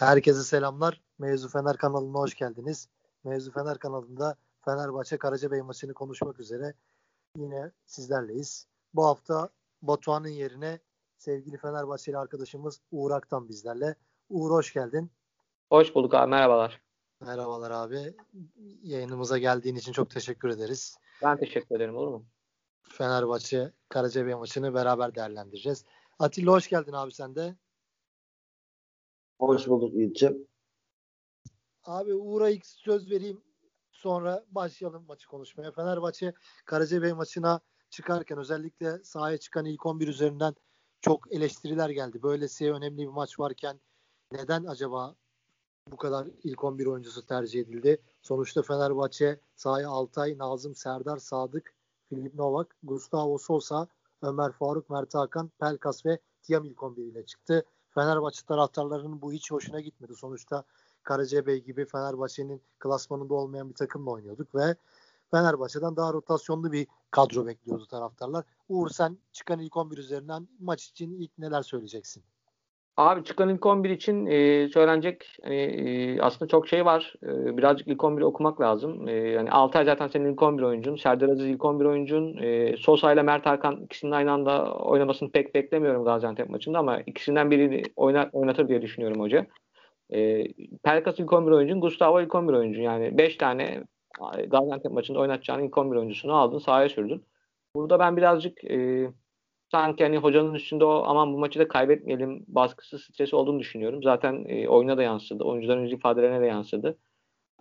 Herkese selamlar. Mevzu Fener kanalına hoş geldiniz. Mevzu Fener kanalında Fenerbahçe Karacabey maçını konuşmak üzere yine sizlerleyiz. Bu hafta Batuhan'ın yerine sevgili Fenerbahçeli arkadaşımız Uğur Aktan bizlerle. Uğur hoş geldin. Hoş bulduk abi merhabalar. Merhabalar abi. Yayınımıza geldiğin için çok teşekkür ederiz. Ben teşekkür ederim olur mu? Fenerbahçe Karacabey maçını beraber değerlendireceğiz. Atilla hoş geldin abi sen de. Hoş bulduk Yiğit'ciğim. Abi Uğur'a ilk söz vereyim. Sonra başlayalım maçı konuşmaya. Fenerbahçe Karacabey maçına çıkarken özellikle sahaya çıkan ilk 11 üzerinden çok eleştiriler geldi. Böylesi önemli bir maç varken neden acaba bu kadar ilk 11 oyuncusu tercih edildi? Sonuçta Fenerbahçe sahaya Altay, Nazım, Serdar, Sadık, Filip Novak, Gustavo Sosa, Ömer Faruk, Mert Hakan, Pelkas ve Tiam ilk 11 ile çıktı. Fenerbahçe taraftarlarının bu hiç hoşuna gitmedi. Sonuçta Karacabey gibi Fenerbahçe'nin klasmanında olmayan bir takımla oynuyorduk ve Fenerbahçe'den daha rotasyonlu bir kadro bekliyordu taraftarlar. Uğur sen çıkan ilk 11 üzerinden maç için ilk neler söyleyeceksin? Abi çıkan ilk 11 için e, söylenecek hani, e, aslında çok şey var. E, birazcık ilk 11'i okumak lazım. E, yani Altay zaten senin ilk 11 oyuncun. Serdar Aziz ilk 11 oyuncun. E, Sosa ile Mert Hakan ikisinin aynı anda oynamasını pek beklemiyorum Gaziantep maçında ama ikisinden birini oyna, oynatır diye düşünüyorum hoca. E, Pelkas ilk 11 oyuncun. Gustavo ilk 11 oyuncun. Yani 5 tane Gaziantep maçında oynatacağın ilk 11 oyuncusunu aldın sahaya sürdün. Burada ben birazcık e, sanki hani hocanın üstünde o aman bu maçı da kaybetmeyelim baskısı stresi olduğunu düşünüyorum. Zaten e, oyuna da yansıdı. Oyuncuların yüz ifadelerine de yansıdı.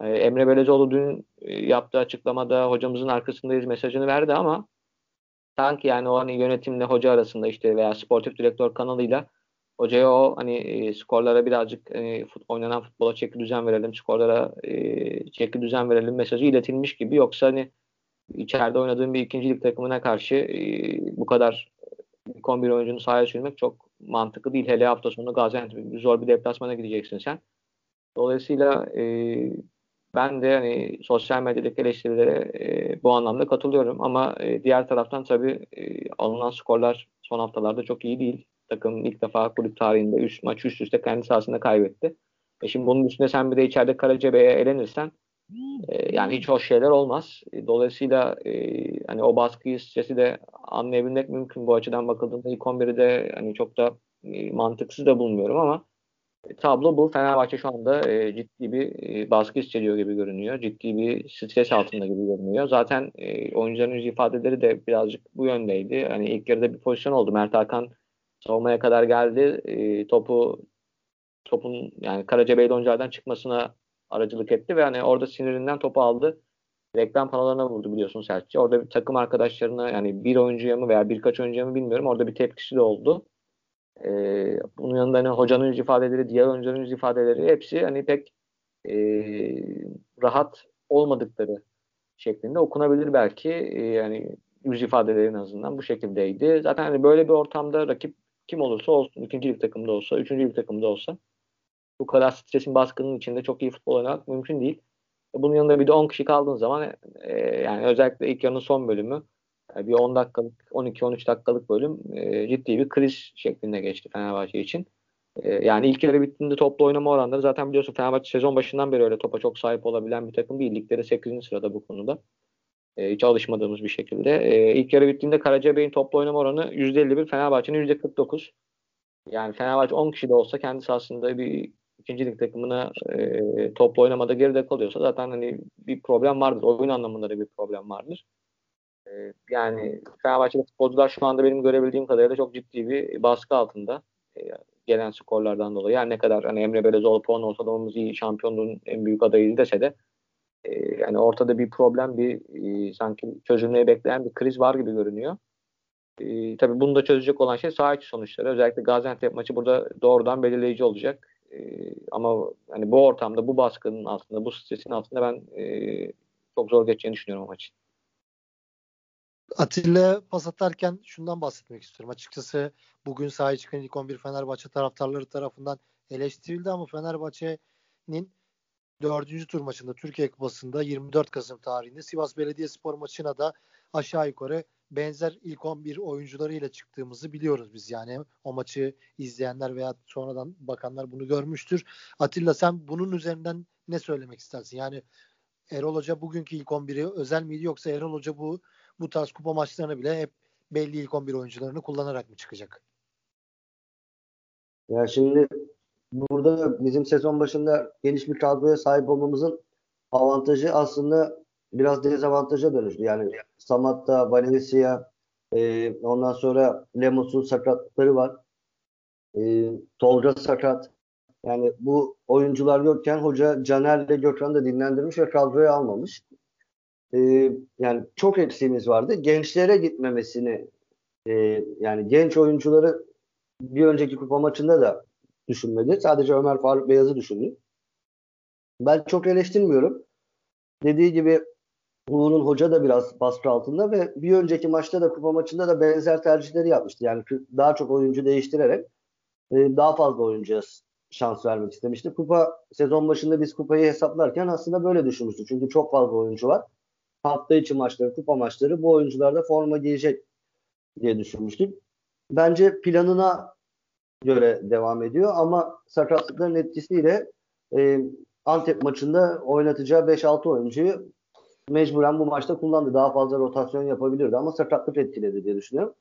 E, Emre Belezoğlu dün e, yaptığı açıklamada hocamızın arkasındayız mesajını verdi ama sanki yani o hani yönetimle hoca arasında işte veya sportif direktör kanalıyla hocaya o hani e, skorlara birazcık e, fut, oynanan futbola çeki düzen verelim, skorlara e, çeki düzen verelim mesajı iletilmiş gibi. Yoksa hani içeride oynadığım bir ikincilik takımına karşı e, bu kadar ilk 11 oyuncunu sahaya sürmek çok mantıklı değil. Hele hafta sonu Gaziantep zor bir deplasmana gideceksin sen. Dolayısıyla e, ben de hani sosyal medyadaki eleştirilere e, bu anlamda katılıyorum ama e, diğer taraftan tabii e, alınan skorlar son haftalarda çok iyi değil. Takım ilk defa kulüp tarihinde 3 maç üst üste kendi sahasında kaybetti. E şimdi bunun üstüne sen bir de içeride Karacabey'e elenirsen e, yani hiç hoş şeyler olmaz. E, dolayısıyla e, hani o baskıyı stresi de anlayabilmek mümkün bu açıdan bakıldığında ilk 11'i de hani çok da e, mantıksız da bulmuyorum ama e, tablo bu. Fenerbahçe şu anda e, ciddi bir e, baskı hissediyor gibi görünüyor. Ciddi bir stres altında gibi görünüyor. Zaten e, oyuncuların ifadeleri de birazcık bu yöndeydi. Hani ilk yarıda bir pozisyon oldu. Mert Hakan savunmaya kadar geldi. E, topu topun yani Karacabey Doncar'dan çıkmasına aracılık etti ve hani orada sinirinden topu aldı. Reklam panolarına vurdu biliyorsun Selçuk'u. Orada bir takım arkadaşlarına yani bir oyuncuya mı veya birkaç oyuncuya mı bilmiyorum. Orada bir tepkisi de oldu. Ee, bunun yanında hani hocanın ifadeleri, diğer oyuncuların ifadeleri hepsi hani pek e, rahat olmadıkları şeklinde okunabilir belki. E, yani yüz ifadeleri en azından bu şekildeydi. Zaten hani böyle bir ortamda rakip kim olursa olsun, ikinci lig takımda olsa, üçüncü lig takımda olsa bu kadar stresin baskının içinde çok iyi futbol oynamak mümkün değil. Bunun yanında bir de 10 kişi kaldığın zaman e, yani özellikle ilk yarının son bölümü yani bir 10 dakikalık 12-13 dakikalık bölüm e, ciddi bir kriz şeklinde geçti Fenerbahçe için. E, yani ilk yarı bittiğinde toplu oynama oranları zaten biliyorsun Fenerbahçe sezon başından beri öyle topa çok sahip olabilen bir takım değil. Ligde de 8. sırada bu konuda. E, hiç alışmadığımız bir şekilde. E, ilk yarı bittiğinde Karacabey'in toplu oynama oranı %51, Fenerbahçe'nin %49. Yani Fenerbahçe 10 kişi de olsa kendi sahasında bir ikinci lig takımına e, toplu oynamada geride kalıyorsa zaten hani bir problem vardır. Oyun anlamında da bir problem vardır. E, yani Fenerbahçe'de futbolcular şu anda benim görebildiğim kadarıyla çok ciddi bir baskı altında. E, gelen skorlardan dolayı. Yani ne kadar hani Emre Belezoğlu puan olsa da iyi şampiyonluğun en büyük adayı dese de yani ortada bir problem, bir e, sanki çözülmeyi bekleyen bir kriz var gibi görünüyor. E, tabii bunu da çözecek olan şey saha içi sonuçları. Özellikle Gaziantep maçı burada doğrudan belirleyici olacak. E, ama hani bu ortamda, bu baskının altında, bu stresin altında ben e, çok zor geçeceğini düşünüyorum o maçı. Atilla pas atarken şundan bahsetmek istiyorum. Açıkçası bugün sahaya çıkan ilk 11 Fenerbahçe taraftarları tarafından eleştirildi ama Fenerbahçe'nin dördüncü tur maçında Türkiye Kupası'nda 24 Kasım tarihinde Sivas Belediyespor maçına da aşağı yukarı benzer ilk 11 oyuncularıyla çıktığımızı biliyoruz biz. Yani o maçı izleyenler veya sonradan bakanlar bunu görmüştür. Atilla sen bunun üzerinden ne söylemek istersin? Yani Erol Hoca bugünkü ilk 11'i özel miydi yoksa Erol Hoca bu bu tarz kupa maçlarına bile hep belli ilk 11 oyuncularını kullanarak mı çıkacak? Ya şimdi burada bizim sezon başında geniş bir kadroya sahip olmamızın avantajı aslında biraz dezavantaja dönüştü. Yani Samat'ta, Valencia, e, ondan sonra Lemos'un sakatlıkları var. E, Tolga sakat. Yani bu oyuncular yokken hoca Caner ile Gökhan'ı da dinlendirmiş ve kadroya almamış. E, yani çok eksiğimiz vardı. Gençlere gitmemesini e, yani genç oyuncuları bir önceki kupa maçında da düşünmedi. Sadece Ömer Faruk Beyaz'ı düşündü. Ben çok eleştirmiyorum. Dediği gibi Uğur'un hoca da biraz baskı altında ve bir önceki maçta da kupa maçında da benzer tercihleri yapmıştı. Yani daha çok oyuncu değiştirerek e, daha fazla oyuncuya şans vermek istemişti. Kupa sezon başında biz kupayı hesaplarken aslında böyle düşünmüştük. Çünkü çok fazla oyuncu var. Hafta içi maçları, kupa maçları bu oyuncularda forma giyecek diye düşünmüştük. Bence planına göre devam ediyor ama sakatlıkların etkisiyle e, Antep maçında oynatacağı 5-6 oyuncuyu mecburen bu maçta kullandı. Daha fazla rotasyon yapabilirdi ama sakatlık etkiledi diye düşünüyorum.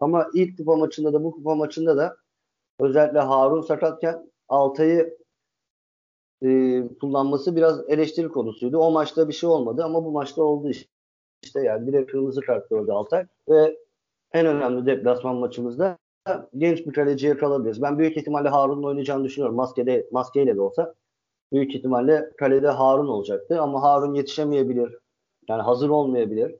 Ama ilk kupa maçında da bu kupa maçında da özellikle Harun sakatken Altay'ı e, kullanması biraz eleştiri konusuydu. O maçta bir şey olmadı ama bu maçta oldu işte. İşte yani bir kırmızı kart gördü Altay ve en önemli deplasman maçımızda genç bir kaleciye kalabiliriz. Ben büyük ihtimalle Harun'un oynayacağını düşünüyorum. Maskede, maskeyle de olsa büyük ihtimalle kalede Harun olacaktı ama Harun yetişemeyebilir. Yani hazır olmayabilir.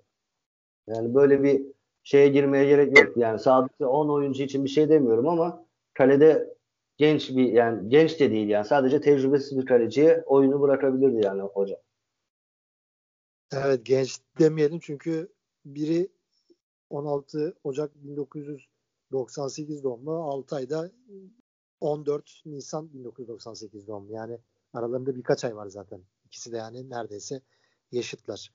Yani böyle bir şeye girmeye gerek yok. Yani sadece 10 oyuncu için bir şey demiyorum ama kalede genç bir yani genç de değil yani sadece tecrübesiz bir kaleciye oyunu bırakabilirdi yani hoca. Evet genç demeyelim çünkü biri 16 Ocak 1998 doğumlu 6 ayda 14 Nisan 1998 doğumlu. Yani aralarında birkaç ay var zaten. İkisi de yani neredeyse yaşıtlar.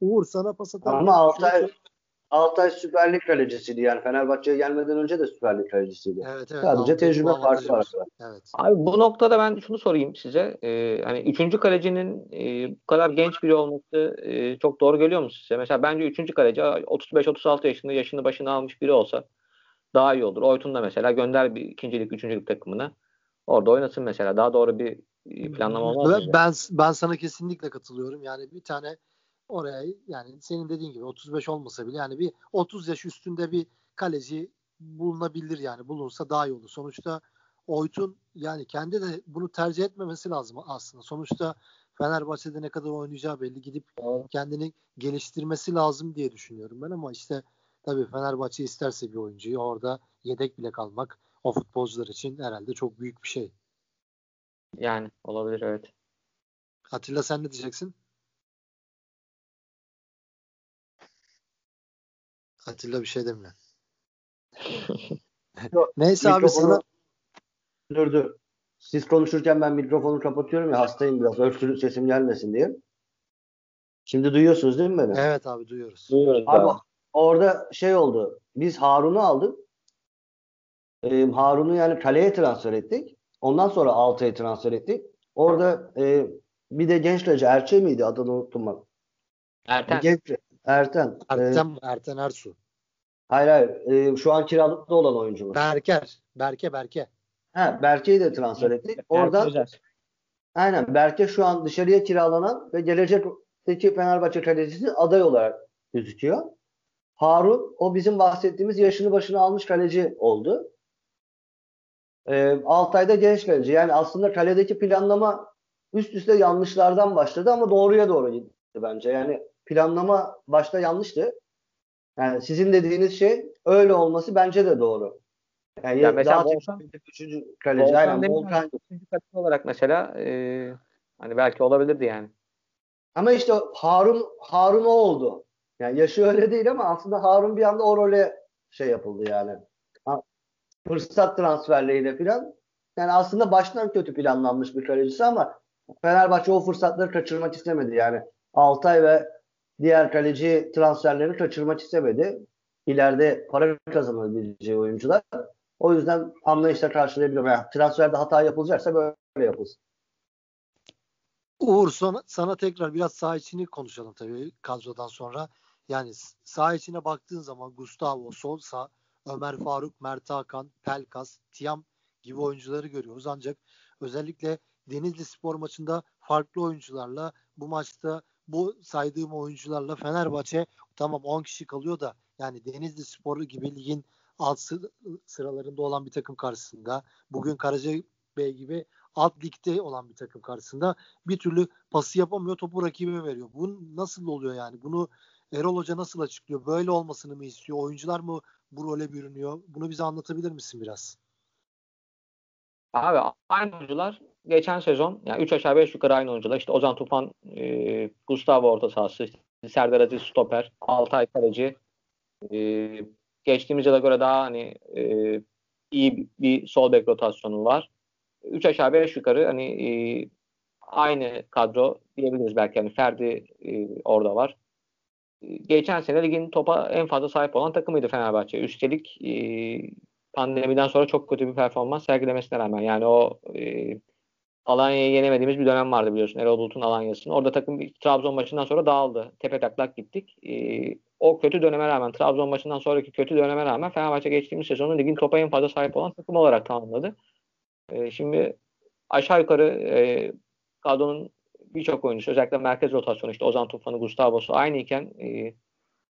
Uğur sana pas atar. Ama Altay, Altay Süper Lig kalecisiydi yani Fenerbahçe'ye gelmeden önce de Süper Lig kalecisiydi. Evet, evet. Sadece tecrübe farkı var. Evet. Abi bu noktada ben şunu sorayım size. Ee, hani üçüncü kalecinin e, bu kadar genç biri olması e, çok doğru geliyor mu size? Mesela bence üçüncü kaleci 35-36 yaşında yaşını başına almış biri olsa daha iyi olur. Oytun da mesela gönder bir ikincilik, üçüncülük takımına. Orada oynasın mesela. Daha doğru bir planlama olmaz mı? Ben, ben sana kesinlikle katılıyorum. Yani bir tane oraya yani senin dediğin gibi 35 olmasa bile yani bir 30 yaş üstünde bir kaleci bulunabilir yani bulunsa daha iyi olur. Sonuçta Oytun yani kendi de bunu tercih etmemesi lazım aslında. Sonuçta Fenerbahçe'de ne kadar oynayacağı belli. Gidip kendini geliştirmesi lazım diye düşünüyorum ben ama işte tabii Fenerbahçe isterse bir oyuncuyu orada yedek bile kalmak o futbolcular için herhalde çok büyük bir şey. Yani olabilir evet. Atilla sen ne diyeceksin? Atilla bir şey demiyor. Neyse abi sana dur dur. Siz konuşurken ben mikrofonu kapatıyorum ya hastayım biraz öksürük sesim gelmesin diye. Şimdi duyuyorsunuz değil mi beni? Evet abi duyuyoruz. Duyuyoruz abi. abi. Orada şey oldu. Biz Harun'u aldık. Ee, Harun'u yani kaleye transfer ettik. Ondan sonra Altay'ı transfer ettik. Orada e, bir de genç kaleci Erçe miydi adını unuttum ben. Erten. Genç, Erten. Erten, ee, Erten Ersu. Hayır hayır. E, şu an kiralıkta olan oyuncumuz. Berker. Berke Berke. Ha, Berke'yi de transfer ettik. Oradan Berke Aynen. Berke şu an dışarıya kiralanan ve gelecekteki Fenerbahçe kalecisi aday olarak gözüküyor. Harun o bizim bahsettiğimiz yaşını başına almış kaleci oldu. E, Altay'da genç kaleci. Yani aslında kaledeki planlama üst üste yanlışlardan başladı ama doğruya doğru gitti bence. Yani planlama başta yanlıştı. Yani sizin dediğiniz şey öyle olması bence de doğru. Yani ya mesela Volkan, üçüncü kaleci. Volkan aynen Volkan. Üçüncü kaleci olarak mesela e, hani belki olabilirdi yani. Ama işte Harun Harun o oldu. Yani yaşı öyle değil ama aslında Harun bir anda o role şey yapıldı yani. Fırsat transferleriyle falan. Yani aslında baştan kötü planlanmış bir kalecisi ama Fenerbahçe o fırsatları kaçırmak istemedi. Yani Altay ve diğer kaleci transferlerini kaçırmak istemedi. İleride para kazanabileceği oyuncular. O yüzden anlayışla karşılayabiliyorum. Yani transferde hata yapılacaksa böyle yapılsın. Uğur sana, sana tekrar biraz sağ içini konuşalım tabii kadrodan sonra. Yani sağ içine baktığın zaman Gustavo, Solsa, Ömer Faruk, Mert Hakan, Pelkas, Tiam gibi oyuncuları görüyoruz. Ancak özellikle Denizli Spor maçında farklı oyuncularla bu maçta bu saydığım oyuncularla Fenerbahçe tamam 10 kişi kalıyor da yani Denizli Sporu gibi ligin alt sıralarında olan bir takım karşısında bugün Karacabey gibi alt ligde olan bir takım karşısında bir türlü pası yapamıyor topu rakibe veriyor. Bu nasıl oluyor yani? Bunu Erol Hoca nasıl açıklıyor? Böyle olmasını mı istiyor? Oyuncular mı bu role bürünüyor? Bunu bize anlatabilir misin biraz? Abi aynı oyuncular geçen sezon yani 3 aşağı 5 yukarı aynı oyuncular. İşte Ozan Tufan, e, Gustavo orta sahası, Serdar Aziz stoper, Altay kaleci. E, geçtiğimiz yıla göre daha hani e, iyi bir sol bek rotasyonu var. 3 aşağı 5 yukarı hani e, aynı kadro diyebiliriz belki. Yani Ferdi e, orada var. Geçen sene ligin topa en fazla sahip olan takımıydı Fenerbahçe. Üstelik e, pandemiden sonra çok kötü bir performans sergilemesine rağmen yani o e, Alanya'yı yenemediğimiz bir dönem vardı biliyorsun. Erol Bulut'un Alanya'sının. Orada takım Trabzon maçından sonra dağıldı. Tepe taklak gittik. E, o kötü döneme rağmen Trabzon maçından sonraki kötü döneme rağmen Fenerbahçe geçtiğimiz sezonu ligin topa en fazla sahip olan takım olarak tamamladı. E, şimdi aşağı yukarı e, kadronun birçok oyuncusu özellikle merkez rotasyonu işte Ozan Tufan'ı, Gustavo'su aynı iken e,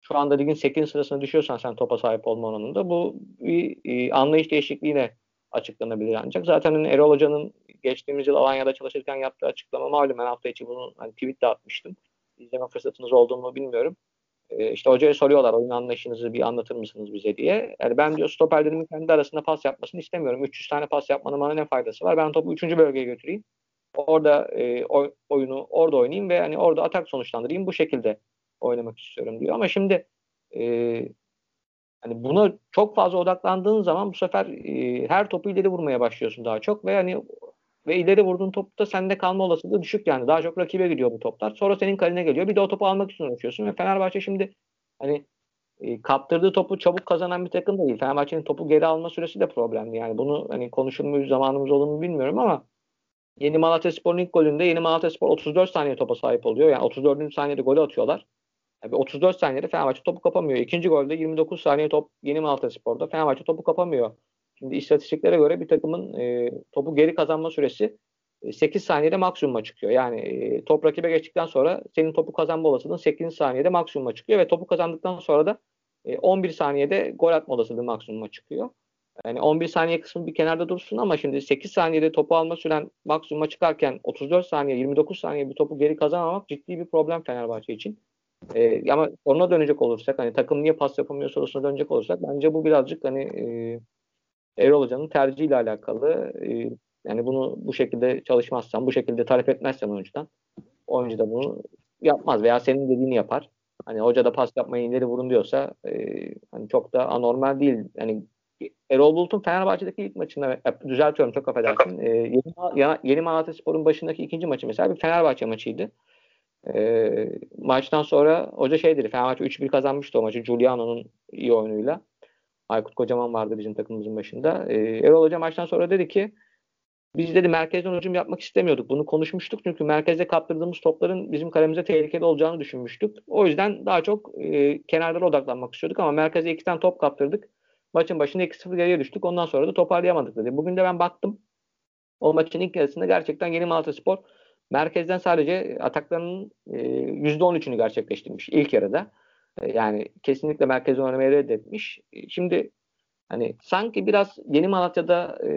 şu anda ligin 8. sırasına düşüyorsan sen topa sahip olma oranında bu bir e, anlayış değişikliğiyle açıklanabilir ancak. Zaten hani Erol Hoca'nın geçtiğimiz yıl Alanya'da çalışırken yaptığı açıklama malum ben hafta içi bunu hani tweet de atmıştım. İzleme fırsatınız olduğunu bilmiyorum. E, işte hocaya soruyorlar oyun anlayışınızı bir anlatır mısınız bize diye. Yani ben diyor stoperlerimin kendi arasında pas yapmasını istemiyorum. 300 tane pas yapmanın bana ne faydası var? Ben topu 3. bölgeye götüreyim. Orada e, oyunu orada oynayayım ve hani orada atak sonuçlandırayım. Bu şekilde oynamak istiyorum diyor. Ama şimdi e, hani buna çok fazla odaklandığın zaman bu sefer e, her topu ileri vurmaya başlıyorsun daha çok ve hani ve ileri vurduğun topta sende kalma olasılığı düşük yani. Daha çok rakibe gidiyor bu toplar. Sonra senin kaline geliyor. Bir de o topu almak için uğraşıyorsun ve Fenerbahçe şimdi hani e, kaptırdığı topu çabuk kazanan bir takım değil. Fenerbahçe'nin topu geri alma süresi de problemli. Yani bunu hani konuşulmuş zamanımız olur mu bilmiyorum ama Yeni Malatya Spor'un ilk golünde Yeni Malatya Spor 34 saniye topa sahip oluyor. Yani 34. saniyede golü atıyorlar. Yani 34 saniyede Fenerbahçe topu kapamıyor. İkinci golde 29 saniye top Yeni Malatya Spor'da Fenerbahçe topu kapamıyor. Şimdi istatistiklere göre bir takımın e, topu geri kazanma süresi 8 e, saniyede maksimuma çıkıyor. Yani e, top rakibe geçtikten sonra senin topu kazanma olasılığın 8 saniyede maksimuma çıkıyor ve topu kazandıktan sonra da e, 11 saniyede gol atma olasılığı maksimuma çıkıyor. Yani 11 saniye kısmı bir kenarda dursun ama şimdi 8 saniyede topu alma süren maksimuma çıkarken 34 saniye 29 saniye bir topu geri kazanmamak ciddi bir problem Fenerbahçe için. Ee, ama soruna dönecek olursak hani takım niye pas yapamıyor sorusuna dönecek olursak bence bu birazcık hani e, Erol Hoca'nın tercihiyle alakalı. E, yani bunu bu şekilde çalışmazsan, bu şekilde talep etmezsen oyuncudan oyuncu da bunu yapmaz veya senin dediğini yapar. Hani hoca da pas yapmayı ileri vurun diyorsa e, hani çok da anormal değil. Yani Erol Bulut'un Fenerbahçe'deki ilk maçında düzeltiyorum çok affedersin. E, yeni, yeni Malatya Spor'un başındaki ikinci maçı mesela bir Fenerbahçe maçıydı. E, maçtan sonra hoca şey dedi Fenerbahçe 3-1 kazanmıştı o maçı Giuliano'nun iyi oyunuyla. Aykut Kocaman vardı bizim takımımızın başında. E, Erol Hoca maçtan sonra dedi ki biz dedi merkezden hücum yapmak istemiyorduk. Bunu konuşmuştuk çünkü merkezde kaptırdığımız topların bizim kalemize tehlikeli olacağını düşünmüştük. O yüzden daha çok e, kenarlara odaklanmak istiyorduk ama merkeze iki tane top kaptırdık. Maçın başında 2-0 geriye düştük. Ondan sonra da toparlayamadık dedi. Bugün de ben baktım. O maçın ilk yarısında gerçekten Yeni Malatya Spor merkezden sadece ataklarının e, %13'ünü gerçekleştirmiş ilk yarıda. E, yani kesinlikle merkez oynamayı reddetmiş. E, şimdi hani sanki biraz Yeni Malatya'da e,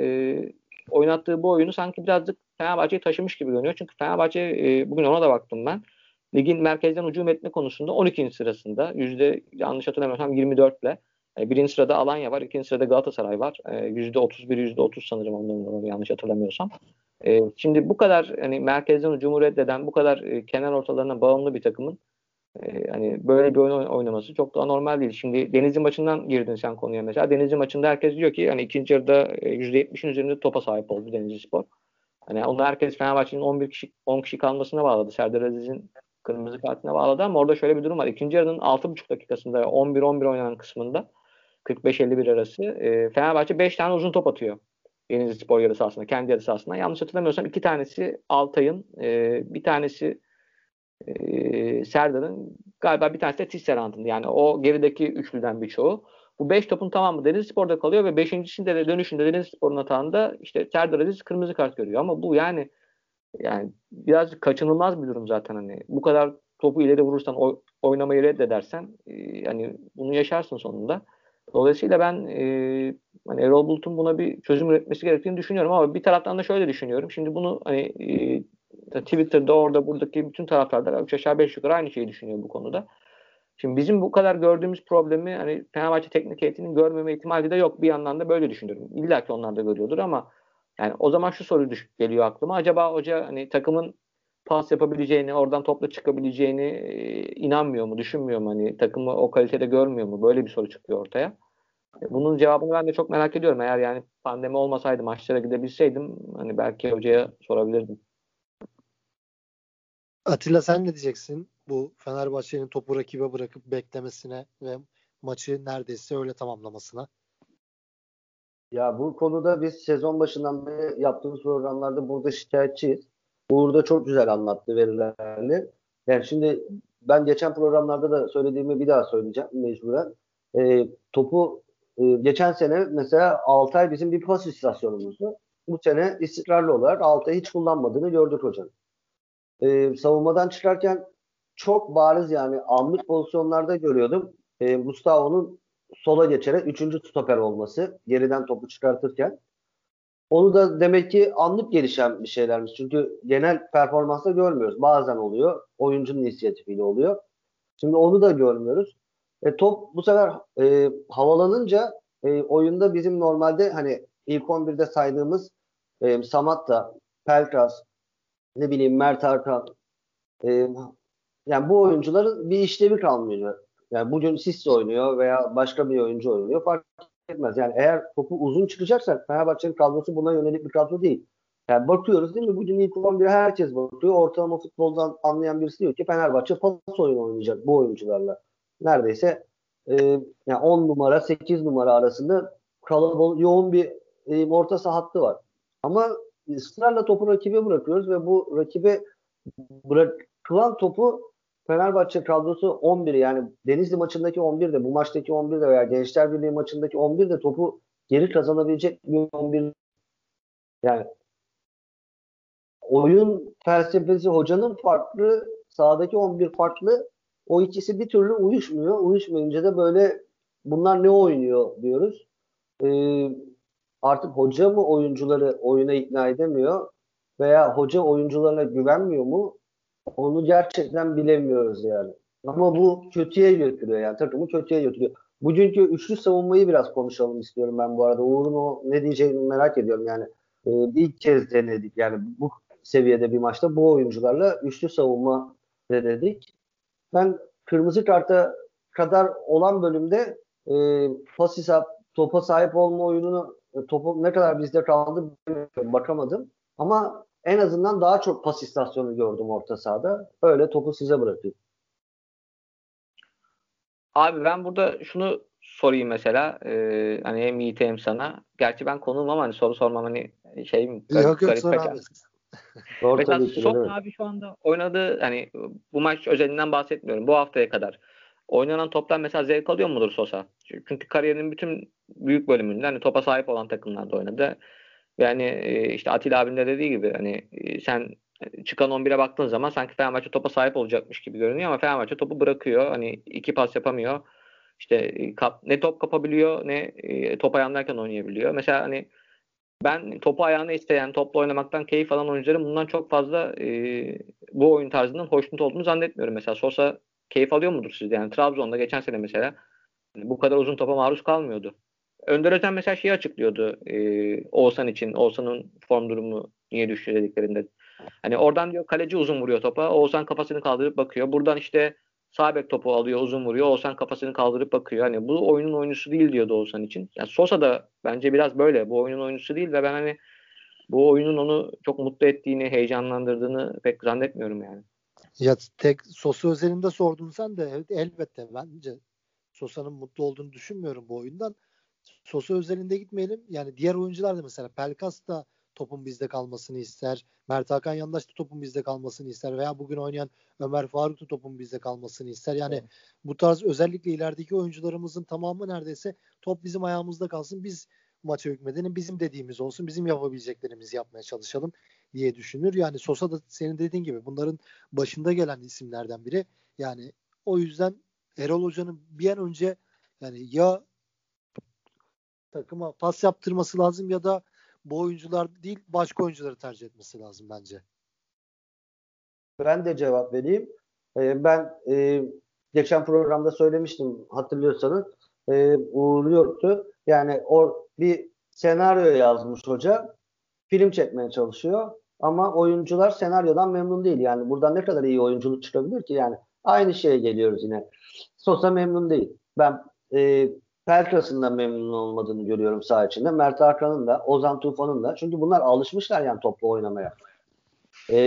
oynattığı bu oyunu sanki birazcık Fenerbahçe'yi taşımış gibi görünüyor. Çünkü Fenerbahçe e, bugün ona da baktım ben. Ligin merkezden hücum etme konusunda 12. sırasında. Yüzde yanlış hatırlamıyorsam 24 ile. E, birinci sırada Alanya var. ikinci sırada Galatasaray var. E, yüzde 31, yüzde 30 sanırım onların yanlış hatırlamıyorsam. E, şimdi bu kadar hani merkezden hücumu reddeden, bu kadar kenar ortalarına bağımlı bir takımın e, hani böyle bir oyun oynaması çok da normal değil. Şimdi Denizli maçından girdin sen konuya mesela. Denizli maçında herkes diyor ki hani ikinci yarıda %70'in üzerinde topa sahip oldu Denizli Spor. Hani onu herkes Fenerbahçe'nin 11 kişi 10 kişi kalmasına bağladı. Serdar Aziz'in kırmızı kartına bağladı ama orada şöyle bir durum var. İkinci yarının 6,5 dakikasında 11-11 oynanan kısmında 45-51 arası e, Fenerbahçe 5 tane uzun top atıyor. Denizli Spor yarı sahasında, kendi yarı sahasında. Yanlış hatırlamıyorsam iki tanesi Altay'ın, e, bir tanesi e, Serdar'ın, galiba bir tanesi de Tisserant'ın. Yani o gerideki üçlüden birçoğu. Bu 5 topun tamamı Denizli Spor'da kalıyor ve beşincisinde de dönüşünde Denizli Spor'un atağında işte Serdar Aziz kırmızı kart görüyor. Ama bu yani yani biraz kaçınılmaz bir durum zaten hani. Bu kadar topu ileri vurursan o, oynamayı reddedersen e, yani bunu yaşarsın sonunda. Dolayısıyla ben e, hani Erol Bulut'un buna bir çözüm üretmesi gerektiğini düşünüyorum ama bir taraftan da şöyle düşünüyorum. Şimdi bunu hani e, Twitter'da orada buradaki bütün taraftarlar 3 aşağı 5 yukarı aynı şeyi düşünüyor bu konuda. Şimdi bizim bu kadar gördüğümüz problemi hani Fenerbahçe teknik heyetinin görmeme ihtimali de yok. Bir yandan da böyle düşünüyorum. İlla ki onlar da görüyordur ama yani o zaman şu soru düş geliyor aklıma. Acaba hoca hani takımın pas yapabileceğini, oradan topla çıkabileceğini e, inanmıyor mu, düşünmüyor mu? Hani takımı o kalitede görmüyor mu? Böyle bir soru çıkıyor ortaya. E, bunun cevabını ben de çok merak ediyorum. Eğer yani pandemi olmasaydı maçlara gidebilseydim hani belki hocaya sorabilirdim. Atilla sen ne diyeceksin bu Fenerbahçe'nin topu rakibe bırakıp beklemesine ve maçı neredeyse öyle tamamlamasına? Ya bu konuda biz sezon başından beri yaptığımız programlarda burada şikayetçiyiz. Uğur da çok güzel anlattı verilerini. Yani şimdi ben geçen programlarda da söylediğimi bir daha söyleyeceğim mecburen. E, topu e, geçen sene mesela Altay bizim bir pas istasyonumuzdu. Bu sene istikrarlı olarak Altay hiç kullanmadığını gördük hocam. E, savunmadan çıkarken çok bariz yani anlık pozisyonlarda görüyordum. E, Gustavo'nun sola geçerek üçüncü stoper olması geriden topu çıkartırken. Onu da demek ki anlık gelişen bir şeylermiş. Çünkü genel performansta görmüyoruz. Bazen oluyor. Oyuncunun inisiyatifiyle oluyor. Şimdi onu da görmüyoruz. E, top bu sefer e, havalanınca e, oyunda bizim normalde hani ilk 11'de saydığımız e, Samatta, Pelkas, ne bileyim Mert Hakan e, yani bu oyuncuların bir işlevi kalmıyor. Yani bugün Sisse oynuyor veya başka bir oyuncu oynuyor. Fark etmez. Yani eğer topu uzun çıkacaksa Fenerbahçe'nin kadrosu buna yönelik bir kadro değil. Yani bakıyoruz değil mi? Bugün ilk 11'e herkes bakıyor. Ortalama futboldan anlayan birisi diyor ki Fenerbahçe pas oyunu oynayacak bu oyuncularla. Neredeyse e, yani 10 numara 8 numara arasında kalabalık yoğun bir e, orta saha var. Ama ısrarla topu rakibe bırakıyoruz ve bu rakibe bırakılan topu Fenerbahçe kadrosu 11 yani Denizli maçındaki 11 de bu maçtaki 11 de veya Gençler Birliği maçındaki 11 de topu geri kazanabilecek bir 11 yani oyun felsefesi hocanın farklı sahadaki 11 farklı o ikisi bir türlü uyuşmuyor. Uyuşmayınca da böyle bunlar ne oynuyor diyoruz. Ee, artık hoca mı oyuncuları oyuna ikna edemiyor veya hoca oyuncularına güvenmiyor mu? Onu gerçekten bilemiyoruz yani. Ama bu kötüye götürüyor yani takımı kötüye götürüyor. Bugünkü üçlü savunmayı biraz konuşalım istiyorum ben bu arada. Uğur'un o ne diyeceğini merak ediyorum yani. Ee, ilk kez denedik yani bu seviyede bir maçta bu oyuncularla üçlü savunma denedik. Ben kırmızı karta kadar olan bölümde e, pas hesap, topa sahip olma oyununu topu ne kadar bizde kaldı bakamadım. Ama en azından daha çok pas istasyonu gördüm orta sahada. Öyle topu size bırakıyorum. Abi ben burada şunu sorayım mesela. E, hani hem Yiğit'e hem sana. Gerçi ben konuğum ama hani soru sormam hani şey mi? Garip, yok yok garip sor abi. Mesela Son abi şu anda oynadığı hani bu maç özelinden bahsetmiyorum. Bu haftaya kadar oynanan toptan mesela zevk alıyor mudur Sosa? Çünkü kariyerinin bütün büyük bölümünde hani topa sahip olan takımlarda oynadı. Yani işte Atilla abinin de dediği gibi hani sen çıkan 11'e baktığın zaman sanki Fenerbahçe topa sahip olacakmış gibi görünüyor ama Fenerbahçe topu bırakıyor. Hani iki pas yapamıyor. İşte kap, ne top kapabiliyor ne top ayağındayken oynayabiliyor. Mesela hani ben topu ayağına isteyen, topla oynamaktan keyif alan oyuncuların bundan çok fazla e, bu oyun tarzından hoşnut olduğunu zannetmiyorum. Mesela Sosa keyif alıyor mudur sizde? Yani Trabzon'da geçen sene mesela bu kadar uzun topa maruz kalmıyordu. Önder Özen mesela şeyi açıklıyordu e, Oğuzhan için. Oğuzhan'ın form durumu niye düştü dediklerinde. Hani oradan diyor kaleci uzun vuruyor topa. Oğuzhan kafasını kaldırıp bakıyor. Buradan işte Sabek topu alıyor, uzun vuruyor. Oğuzhan kafasını kaldırıp bakıyor. Hani bu oyunun oyuncusu değil diyordu Oğuzhan için. Yani Sosa da bence biraz böyle. Bu oyunun oyuncusu değil ve ben hani bu oyunun onu çok mutlu ettiğini, heyecanlandırdığını pek zannetmiyorum yani. Ya tek Sosa özelinde sordun sen de elbette bence Sosa'nın mutlu olduğunu düşünmüyorum bu oyundan. Sosa özelinde gitmeyelim. Yani diğer oyuncular da mesela Pelkas da topun bizde kalmasını ister. Mert Hakan Yandaş da topun bizde kalmasını ister. Veya bugün oynayan Ömer Faruk da topun bizde kalmasını ister. Yani evet. bu tarz özellikle ilerideki oyuncularımızın tamamı neredeyse top bizim ayağımızda kalsın. Biz maça hükmedelim. Bizim dediğimiz olsun. Bizim yapabileceklerimizi yapmaya çalışalım diye düşünür. Yani Sosa da senin dediğin gibi bunların başında gelen isimlerden biri. Yani o yüzden Erol Hoca'nın bir an önce yani ya takıma pas yaptırması lazım ya da bu oyuncular değil başka oyuncuları tercih etmesi lazım bence. Ben de cevap vereyim. Ee, ben e, geçen programda söylemiştim hatırlıyorsanız e, Uğur yoktu. Yani o bir senaryo yazmış hoca. Film çekmeye çalışıyor. Ama oyuncular senaryodan memnun değil. Yani buradan ne kadar iyi oyunculuk çıkabilir ki? Yani aynı şeye geliyoruz yine. Sosa memnun değil. Ben e, Pelkas'ın da memnun olmadığını görüyorum saha içinde. Mert Hakan'ın da, Ozan Tufan'ın da. Çünkü bunlar alışmışlar yani toplu oynamaya. Ee,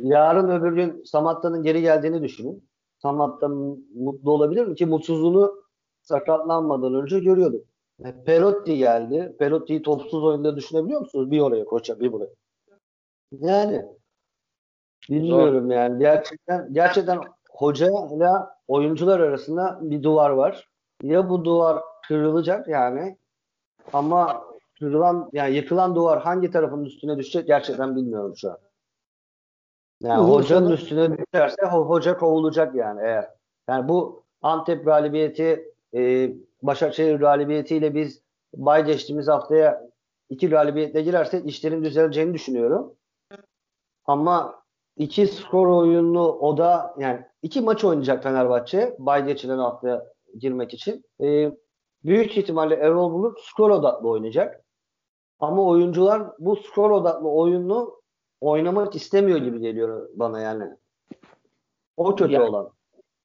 yarın öbür gün Samatta'nın geri geldiğini düşünün. Samatta mutlu olabilir mi? Ki mutsuzluğunu sakatlanmadan önce görüyorduk. E, Perotti geldi. Perotti'yi topsuz oyunda düşünebiliyor musunuz? Bir oraya koça, bir buraya. Yani bilmiyorum Zor. yani. Gerçekten gerçekten hoca ile oyuncular arasında bir duvar var. Ya bu duvar kırılacak yani ama kırılan yani yıkılan duvar hangi tarafın üstüne düşecek gerçekten bilmiyorum şu an. Yani Uğur hocanın sana... üstüne düşerse hoca kovulacak yani eğer. Yani bu Antep galibiyeti e, Başakşehir galibiyetiyle biz bay geçtiğimiz haftaya iki galibiyetle girersek işlerin düzeleceğini düşünüyorum. Ama iki skor oyunu o da yani iki maç oynayacak Fenerbahçe bay geçilen haftaya girmek için. E, büyük ihtimalle Erol Bulut skor odaklı oynayacak. Ama oyuncular bu skor odaklı oyunu oynamak istemiyor gibi geliyor bana yani. O kötü yani, olan.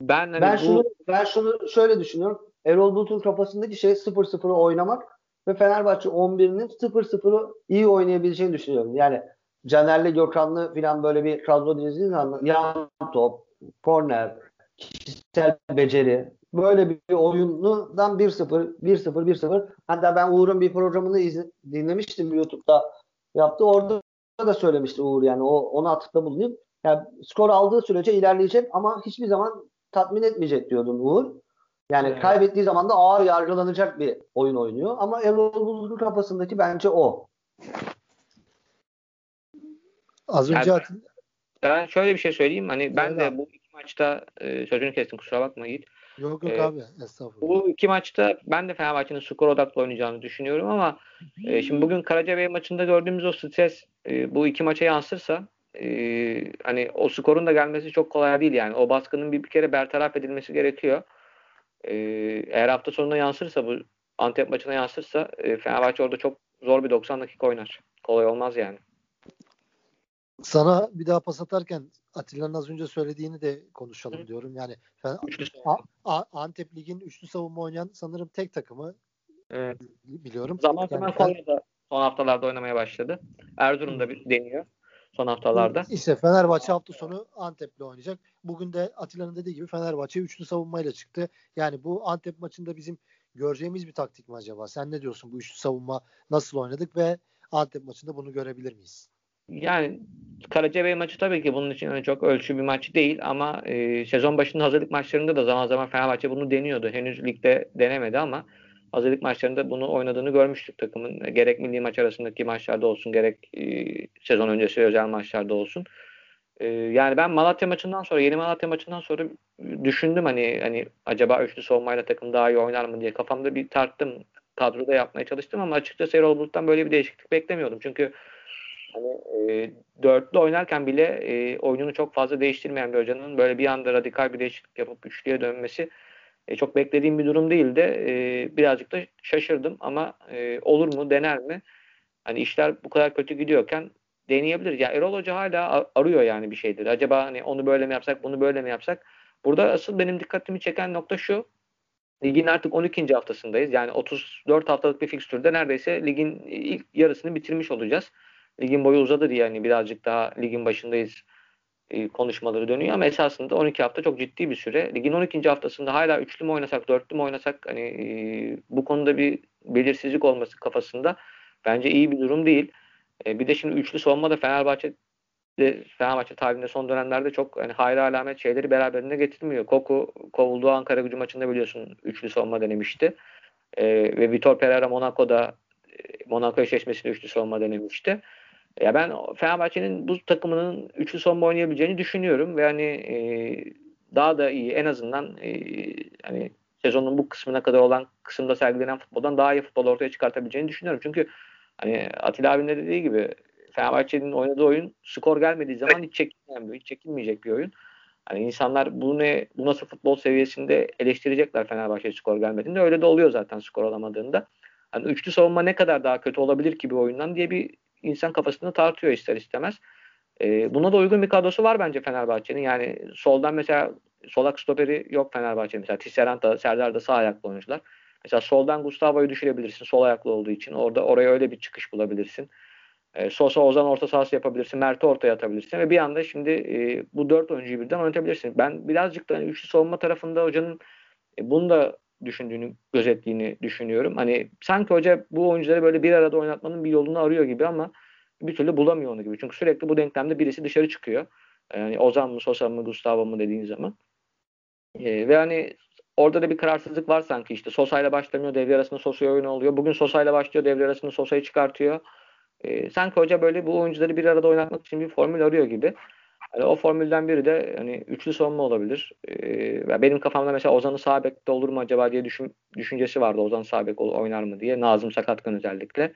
Ben hani ben bu... şunu ben şunu şöyle düşünüyorum. Erol Bulut'un kafasındaki şey 0-0'ı oynamak ve Fenerbahçe 11'inin 0-0'ı iyi oynayabileceğini düşünüyorum. Yani Caner'le Gökhan'lı falan böyle bir kadro dizdiğiniz anda yan top, korner, kişisel beceri böyle bir oyundan 1-0, 1-0, 1-0. Hatta ben Uğur'un bir programını izle, dinlemiştim YouTube'da yaptı. Orada da söylemişti Uğur yani o ona atıfta bulunayım. Yani skor aldığı sürece ilerleyecek ama hiçbir zaman tatmin etmeyecek diyordun Uğur. Yani evet. kaybettiği zaman da ağır yargılanacak bir oyun oynuyor. Ama Erol Bulut'un kafasındaki bence o. Az önce yani, ben şöyle bir şey söyleyeyim. Hani ben evet. de bu iki maçta e, sözünü kestim kusura bakma Yiğit. Yok yok ee, abi estağfurullah. Bu iki maçta ben de Fenerbahçe'nin skor odaklı oynayacağını düşünüyorum ama e, şimdi bugün Karacabey maçında gördüğümüz o stres e, bu iki maça yansırsa e, hani o skorun da gelmesi çok kolay değil yani. O baskının bir, bir kere bertaraf edilmesi gerekiyor. E, eğer hafta sonuna yansırsa bu Antep maçına yansırsa e, Fenerbahçe orada çok zor bir 90 dakika oynar. Kolay olmaz yani. Sana bir daha pas atarken Atilla'nın az önce söylediğini de konuşalım diyorum. Yani A- A- Antep Lig'in üçlü savunma oynayan sanırım tek takımı evet. biliyorum. Zaman zaman yani, Konya'da son haftalarda oynamaya başladı. Erzurum'da bir deniyor son haftalarda. İşte Fenerbahçe hafta sonu Antep'le oynayacak. Bugün de Atilla'nın dediği gibi Fenerbahçe üçlü savunmayla çıktı. Yani bu Antep maçında bizim göreceğimiz bir taktik mi acaba? Sen ne diyorsun bu üçlü savunma nasıl oynadık ve Antep maçında bunu görebilir miyiz? Yani Karacabey maçı tabii ki bunun için çok ölçü bir maç değil ama e, sezon başında hazırlık maçlarında da zaman zaman Fenerbahçe bunu deniyordu. Henüz ligde denemedi ama hazırlık maçlarında bunu oynadığını görmüştük takımın. Gerek milli maç arasındaki maçlarda olsun gerek e, sezon öncesi özel maçlarda olsun. E, yani ben Malatya maçından sonra yeni Malatya maçından sonra düşündüm hani hani acaba üçlü savunmayla takım daha iyi oynar mı diye kafamda bir tarttım. Kadroda yapmaya çalıştım ama açıkçası Erol Bulut'tan böyle bir değişiklik beklemiyordum. Çünkü hani e, dörtlü oynarken bile e, oyununu çok fazla değiştirmeyen bir hocanın böyle bir anda radikal bir değişiklik yapıp üçlüye dönmesi e, çok beklediğim bir durum değildi. E, birazcık da şaşırdım ama e, olur mu dener mi? Hani işler bu kadar kötü gidiyorken deneyebilir. Ya Erol Hoca hala arıyor yani bir şeydir. Acaba hani onu böyle mi yapsak, bunu böyle mi yapsak? Burada asıl benim dikkatimi çeken nokta şu. Ligin artık 12. haftasındayız. Yani 34 haftalık bir fikstürde neredeyse ligin ilk yarısını bitirmiş olacağız. Ligin boyu uzadı diye yani birazcık daha ligin başındayız e, konuşmaları dönüyor ama esasında 12 hafta çok ciddi bir süre. Ligin 12. haftasında hala üçlü mü oynasak, dörtlü mü oynasak hani e, bu konuda bir belirsizlik olması kafasında bence iyi bir durum değil. E, bir de şimdi üçlü savunma da Fenerbahçe de Fenerbahçe tarihinde son dönemlerde çok hani hayra alamet şeyleri beraberinde getirmiyor. Koku kovulduğu Ankara gücü maçında biliyorsun üçlü savunma denemişti. E, ve Vitor Pereira Monaco'da e, Monaco eşleşmesinde üçlü savunma denemişti. Ya ben Fenerbahçe'nin bu takımının üçlü savunma oynayabileceğini düşünüyorum ve hani e, daha da iyi en azından e, hani sezonun bu kısmına kadar olan kısımda sergilenen futboldan daha iyi futbol ortaya çıkartabileceğini düşünüyorum. Çünkü hani Atilla abinin de dediği gibi Fenerbahçe'nin oynadığı oyun skor gelmediği zaman hiç çekilmeyen hiç çekilmeyecek bir oyun. Hani insanlar bu ne bu nasıl futbol seviyesinde eleştirecekler Fenerbahçe skor gelmediğinde. Öyle de oluyor zaten skor alamadığında. Hani üçlü savunma ne kadar daha kötü olabilir ki bir oyundan diye bir insan kafasını tartıyor ister istemez. E, buna da uygun bir kadrosu var bence Fenerbahçe'nin. Yani soldan mesela solak stoperi yok Fenerbahçe mesela. Tisserant da Serdar da sağ ayaklı oyuncular. Mesela soldan Gustavo'yu düşürebilirsin sol ayaklı olduğu için. Orada oraya öyle bir çıkış bulabilirsin. E, Sosa Ozan orta sahası yapabilirsin. Mert'i ortaya atabilirsin ve bir anda şimdi e, bu dört oyuncuyu birden oynatabilirsin. Ben birazcık da hani üçlü savunma tarafında hocanın e, bunu da düşündüğünü, gözettiğini düşünüyorum. Hani sanki hoca bu oyuncuları böyle bir arada oynatmanın bir yolunu arıyor gibi ama bir türlü bulamıyor onu gibi. Çünkü sürekli bu denklemde birisi dışarı çıkıyor. Yani Ozan mı, Sosa mı, Gustavo mu dediğin zaman. Ee, ve hani orada da bir kararsızlık var sanki işte. Sosa ile başlamıyor, devre arasında Sosa'ya oyun oluyor. Bugün Sosa ile başlıyor, devre arasında Sosa'yı çıkartıyor. Ee, sanki hoca böyle bu oyuncuları bir arada oynatmak için bir formül arıyor gibi. Hani o formülden biri de hani üçlü savunma olabilir. Ee, benim kafamda mesela Ozan'ı sağ bekte olur mu acaba diye düşün, düşüncesi vardı. Ozan sağ bek oynar mı diye. Nazım sakatken özellikle.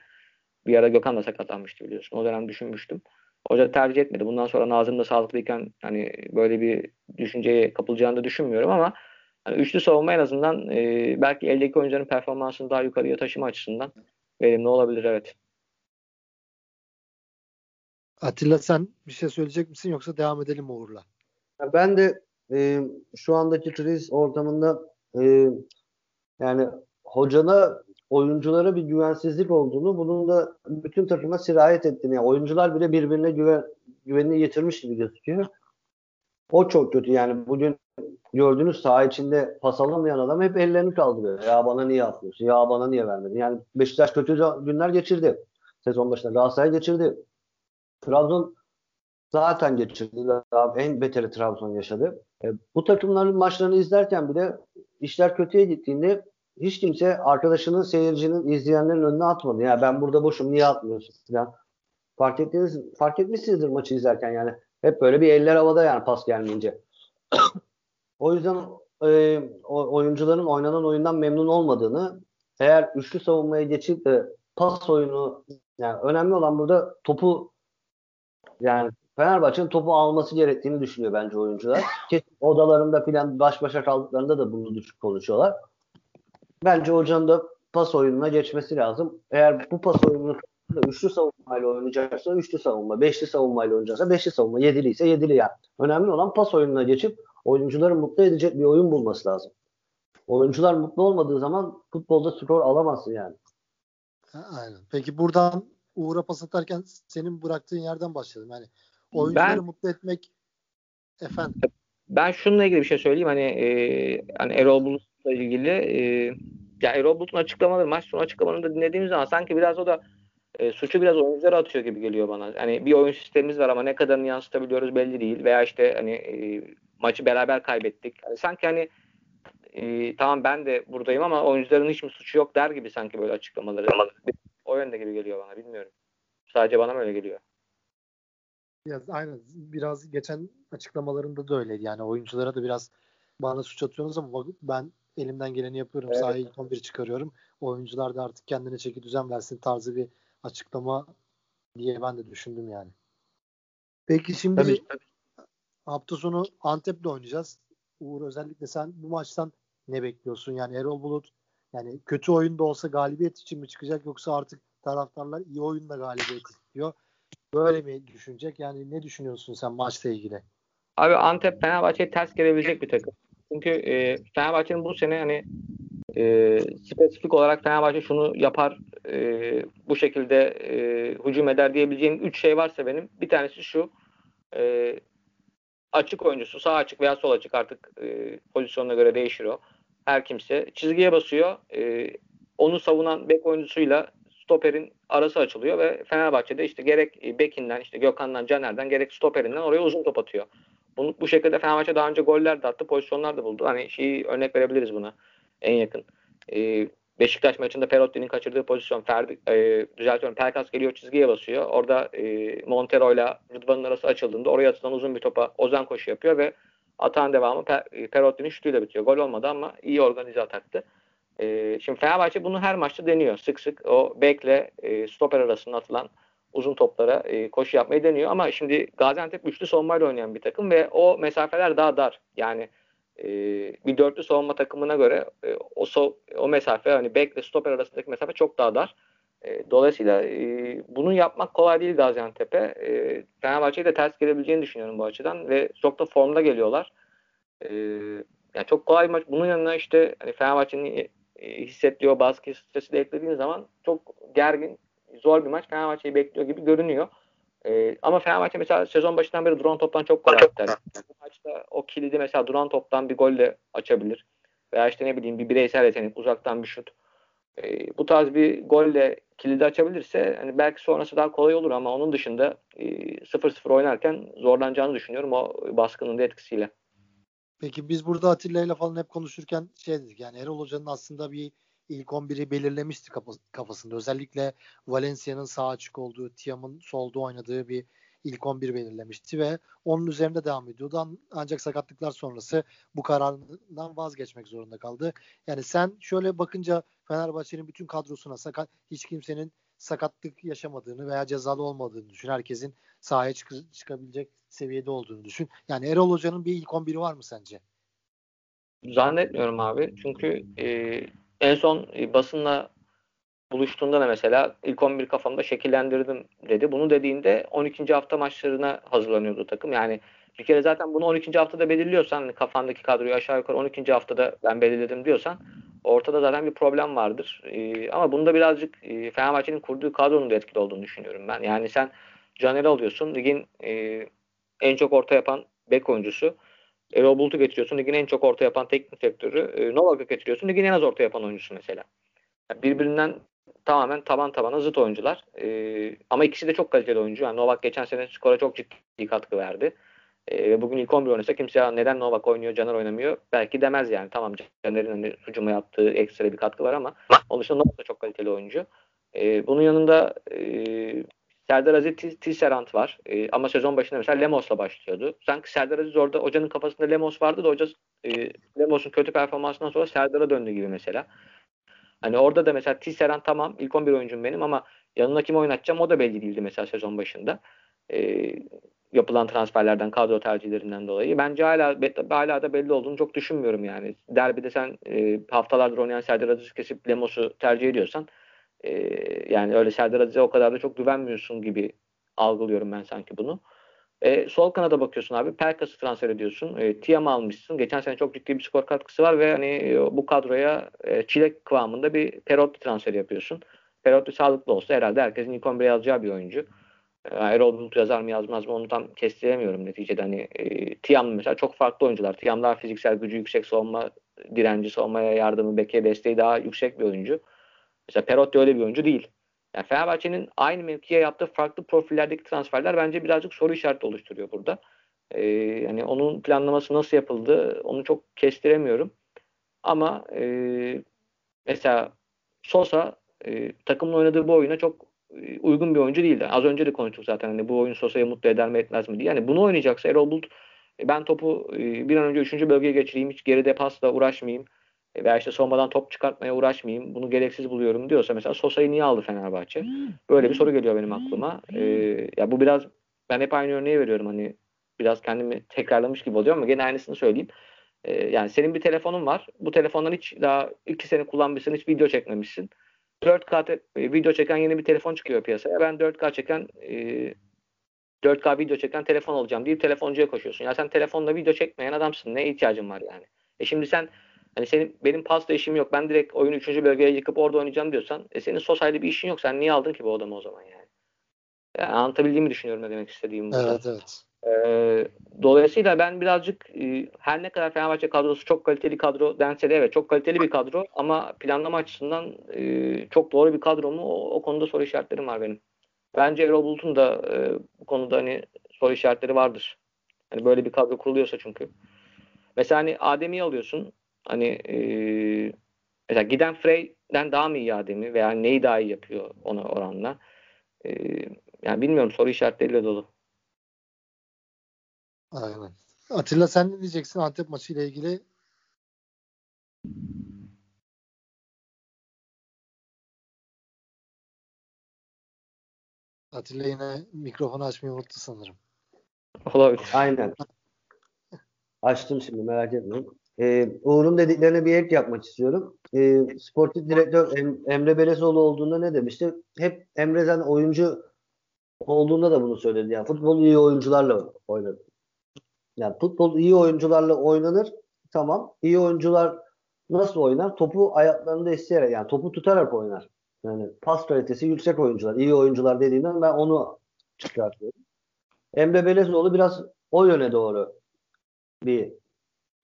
Bir ara Gökhan da sakatlanmıştı biliyorsun. O dönem düşünmüştüm. Hoca tercih etmedi. Bundan sonra Nazım da sağlıklıyken hani böyle bir düşünceye kapılacağını da düşünmüyorum ama hani üçlü savunma en azından e, belki eldeki oyuncuların performansını daha yukarıya taşıma açısından verimli olabilir evet. Atilla sen bir şey söyleyecek misin yoksa devam edelim mi Uğur'la? Ben de e, şu andaki kriz ortamında e, yani hocana oyunculara bir güvensizlik olduğunu bunun da bütün takıma sirayet ettiğini yani oyuncular bile birbirine güven, güvenini yitirmiş gibi gözüküyor. O çok kötü yani bugün gördüğünüz saha içinde pas alamayan adam hep ellerini kaldırıyor. Ya bana niye atmıyorsun? Ya bana niye vermedin? Yani Beşiktaş kötü günler geçirdi. Sezon başında Galatasaray geçirdi. Trabzon zaten geçirdi. Daha en beteri Trabzon yaşadı. E, bu takımların maçlarını izlerken bile işler kötüye gittiğinde hiç kimse arkadaşının, seyircinin, izleyenlerin önüne atmadı. Ya yani ben burada boşum niye atmıyorsun falan. Fark ettiniz, fark etmişsinizdir maçı izlerken yani. Hep böyle bir eller havada yani pas gelmeyince. o yüzden e, oyuncuların oynanan oyundan memnun olmadığını eğer üçlü savunmaya geçip de pas oyunu yani önemli olan burada topu yani Fenerbahçe'nin topu alması gerektiğini düşünüyor bence oyuncular. Kesin odalarında filan baş başa kaldıklarında da bunu düşük konuşuyorlar. Bence hocanın da pas oyununa geçmesi lazım. Eğer bu pas oyununu üçlü savunmayla oynayacaksa üçlü savunma, beşli savunmayla oynayacaksa beşli savunma, yedili ise yedili yani. Önemli olan pas oyununa geçip oyuncuları mutlu edecek bir oyun bulması lazım. Oyuncular mutlu olmadığı zaman futbolda skor alamazsın yani. Aynen. Peki buradan Uğur'a pas atarken senin bıraktığın yerden başladım. Yani oyuncuları ben, mutlu etmek efendim. Ben şununla ilgili bir şey söyleyeyim. Hani e, hani Erol Bulut'la ilgili e, ya Erol Bulut'un açıklamaları maç sonu açıklamalarını da dinlediğimiz zaman sanki biraz o da e, suçu biraz oyunculara atıyor gibi geliyor bana. Hani bir oyun sistemimiz var ama ne kadarını yansıtabiliyoruz belli değil. Veya işte hani e, maçı beraber kaybettik. Yani sanki hani e, tamam ben de buradayım ama oyuncuların hiç mi suçu yok der gibi sanki böyle açıklamaları. O yönde gibi geliyor bana bilmiyorum. Sadece bana mı öyle geliyor? Ya, aynen biraz geçen açıklamalarında da öyleydi. Yani oyunculara da biraz bana suç atıyorsunuz ama ben elimden geleni yapıyorum. Evet. Sahayı ilk 11 çıkarıyorum. Oyuncular da artık kendine çeki düzen versin tarzı bir açıklama diye ben de düşündüm yani. Peki şimdi tabii, tabii. hafta sonu Antep'le oynayacağız. Uğur özellikle sen bu maçtan ne bekliyorsun? Yani Erol Bulut yani kötü oyunda olsa galibiyet için mi çıkacak yoksa artık taraftarlar iyi oyunda galibiyet istiyor. Böyle mi düşünecek? Yani ne düşünüyorsun sen maçla ilgili? Abi Antep Fenerbahçe'ye ters gelebilecek bir takım. Çünkü e, Fenerbahçe'nin bu sene hani e, spesifik olarak Fenerbahçe şunu yapar e, bu şekilde e, hücum eder diyebileceğim 3 şey varsa benim bir tanesi şu e, açık oyuncusu sağ açık veya sol açık artık e, pozisyonuna göre değişir o. Her kimse çizgiye basıyor. E, onu savunan bek oyuncusuyla stoperin arası açılıyor ve Fenerbahçe'de işte gerek bekinden işte Gökhan'dan Caner'den gerek stoperinden oraya uzun top atıyor. Bunu, bu şekilde Fenerbahçe daha önce goller de attı, pozisyonlar da buldu. Hani şeyi örnek verebiliriz buna en yakın. E, Beşiktaş maçında Perotti'nin kaçırdığı pozisyon Ferdi, e, düzeltiyorum Pelkas geliyor çizgiye basıyor. Orada e, Montero ile Rıdvan'ın arası açıldığında oraya atılan uzun bir topa Ozan koşu yapıyor ve atan devamı per, Perotti'nin şutuyla bitiyor. Gol olmadı ama iyi organize ataktı. E, şimdi Fenerbahçe bunu her maçta deniyor. Sık sık o bekle e, stoper arasında atılan uzun toplara e, koşu yapmayı deniyor. Ama şimdi Gaziantep üçlü savunmayla oynayan bir takım ve o mesafeler daha dar. Yani e, bir dörtlü savunma takımına göre e, o so, o mesafe hani bekle stoper arasındaki mesafe çok daha dar. E, dolayısıyla e, bunu yapmak kolay değil Gaziantep'e. E, Fenerbahçe'ye de ters gelebileceğini düşünüyorum bu açıdan ve çok da formda geliyorlar. E, yani çok kolay bir maç. Bunun yanına işte hani Fenerbahçe'nin e, hissettiği o baskı stresi de eklediğin zaman çok gergin, zor bir maç Fenerbahçe'yi bekliyor gibi görünüyor. E, ama Fenerbahçe mesela sezon başından beri duran toptan çok gol attı. Bu maçta o kilidi mesela duran toptan bir golle açabilir. Veya işte ne bileyim bir bireysel yetenek, uzaktan bir şut. E, bu tarz bir golle kilidi açabilirse hani belki sonrası daha kolay olur ama onun dışında e, 0-0 oynarken zorlanacağını düşünüyorum o baskının da etkisiyle. Peki biz burada Atilla ile falan hep konuşurken şey dedik yani Erol Hoca'nın aslında bir ilk 11'i belirlemişti kafasında. Özellikle Valencia'nın sağ açık olduğu, Tiam'ın solda oynadığı bir ilk 11 belirlemişti ve onun üzerinde devam ediyordu. Ancak sakatlıklar sonrası bu kararından vazgeçmek zorunda kaldı. Yani sen şöyle bakınca Fenerbahçe'nin bütün kadrosuna sakat hiç kimsenin sakatlık yaşamadığını veya cezalı olmadığını düşün. Herkesin sahaya çık- çıkabilecek seviyede olduğunu düşün. Yani Erol Hoca'nın bir ilk 11'i var mı sence? Zannetmiyorum abi. Çünkü e, en son basınla buluştuğunda da mesela ilk 11 kafamda şekillendirdim dedi. Bunu dediğinde 12. hafta maçlarına hazırlanıyordu takım. Yani bir kere zaten bunu 12. haftada belirliyorsan hani kafandaki kadroyu aşağı yukarı 12. haftada ben belirledim diyorsan ortada zaten bir problem vardır. Ee, ama bunda birazcık e, Fenerbahçe'nin kurduğu kadronun da etkili olduğunu düşünüyorum ben. Yani sen Caner'i alıyorsun. Ligin e, en çok orta yapan bek oyuncusu. Erol Bulut'u getiriyorsun. Ligin en çok orta yapan teknik direktörü. E, Novak'ı getiriyorsun. Ligin en az orta yapan oyuncusu mesela. Yani birbirinden tamamen taban tabana zıt oyuncular. E, ama ikisi de çok kaliteli oyuncu. Yani Novak geçen sene skora çok ciddi katkı verdi. E, ve bugün ilk 11 oynasa kimse neden Novak oynuyor, Caner oynamıyor belki demez yani. Tamam Caner'in hani hücuma yaptığı ekstra bir katkı var ama onun dışında Novak da çok kaliteli oyuncu. E, bunun yanında e, Serdar Aziz Tisserant var. E, ama sezon başında mesela Lemos'la başlıyordu. Sanki Serdar Aziz orada hocanın kafasında Lemos vardı da hoca e, Lemos'un kötü performansından sonra Serdar'a döndü gibi mesela. Hani orada da mesela Tisserant tamam ilk 11 oyuncum benim ama yanına kim oynatacağım o da belli değildi mesela sezon başında. E, yapılan transferlerden, kadro tercihlerinden dolayı. Bence hala hala da belli olduğunu çok düşünmüyorum yani. Derbide sen e, haftalardır oynayan Serdar Aziz'i kesip Lemos'u tercih ediyorsan ee, yani öyle Serdar Aziz'e o kadar da çok güvenmiyorsun gibi algılıyorum ben sanki bunu. E, sol kanada bakıyorsun abi. Pelkas'ı transfer ediyorsun. E, Tiam'ı almışsın. Geçen sene çok ciddi bir skor katkısı var ve hani e, bu kadroya e, çilek kıvamında bir Perotti transferi yapıyorsun. Perotti sağlıklı olsa herhalde herkesin ilk 11'e yazacağı bir oyuncu. E, Erol Bulut yazar mı yazmaz mı onu tam kestiremiyorum neticede. Hani e, Tiam mesela çok farklı oyuncular. Tiam daha fiziksel gücü yüksek savunma direnci, savunmaya yardımı, beke desteği daha yüksek bir oyuncu. Mesela Perotti öyle bir oyuncu değil. Yani Fenerbahçe'nin aynı mevkiye yaptığı farklı profillerdeki transferler bence birazcık soru işareti oluşturuyor burada. Ee, yani onun planlaması nasıl yapıldı onu çok kestiremiyorum. Ama e, mesela Sosa e, takımın oynadığı bu oyuna çok e, uygun bir oyuncu değildi. Az önce de konuştuk zaten hani bu oyun Sosa'yı mutlu eder mi etmez mi diye. Yani bunu oynayacaksa Erol Bulut e, ben topu e, bir an önce 3. bölgeye geçireyim hiç geride pasla uğraşmayayım veya işte sonradan top çıkartmaya uğraşmayayım bunu gereksiz buluyorum diyorsa mesela Sosa'yı niye aldı Fenerbahçe? Böyle bir soru geliyor benim aklıma. Ee, ya bu biraz ben hep aynı örneği veriyorum hani biraz kendimi tekrarlamış gibi oluyor ama gene aynısını söyleyeyim. Ee, yani senin bir telefonun var. Bu telefondan hiç daha iki sene kullanmışsın, hiç video çekmemişsin. 4K te- e, video çeken yeni bir telefon çıkıyor piyasaya. Ben 4K çeken e, 4K video çeken telefon alacağım deyip telefoncuya koşuyorsun. Ya sen telefonla video çekmeyen adamsın. Ne ihtiyacın var yani? E şimdi sen hani senin benim pasta işim yok. Ben direkt oyunu 3. bölgeye yıkıp orada oynayacağım diyorsan e senin sosyalde bir işin yok. Sen niye aldın ki bu adamı o zaman yani? yani anlatabildiğimi düşünüyorum ne demek istediğim burada. Evet evet. Ee, dolayısıyla ben birazcık e, her ne kadar Fenerbahçe kadrosu çok kaliteli kadro dense de evet çok kaliteli bir kadro ama planlama açısından e, çok doğru bir kadro mu o, o konuda soru işaretlerim var benim. Bence Erol Bulut'un da e, bu konuda hani soru işaretleri vardır. Hani böyle bir kadro kuruluyorsa çünkü. Mesela hani Adem'i alıyorsun. Hani e, mesela giden Frey'den daha mı iyi Adem'i veya neyi daha iyi yapıyor ona oranla. E, yani bilmiyorum soru işaretleriyle dolu. Aynen. Atilla sen ne diyeceksin Antep maçı ile ilgili? Atilla yine mikrofonu açmayı unuttu sanırım. Olabilir. Aynen. Açtım şimdi merak etmeyin. Ee, Uğur'un dediklerine bir ek yapmak istiyorum. Ee, sportif direktör em, Emre Belezoğlu olduğunda ne demişti? Hep Emre'den oyuncu olduğunda da bunu söyledi. Yani futbol iyi oyuncularla oynadı. Yani futbol iyi oyuncularla oynanır. Tamam. İyi oyuncular nasıl oynar? Topu ayaklarında isteyerek yani topu tutarak oynar. Yani pas kalitesi yüksek oyuncular, iyi oyuncular dediğinden ben onu çıkartıyorum. Emre Belezoğlu biraz o yöne doğru bir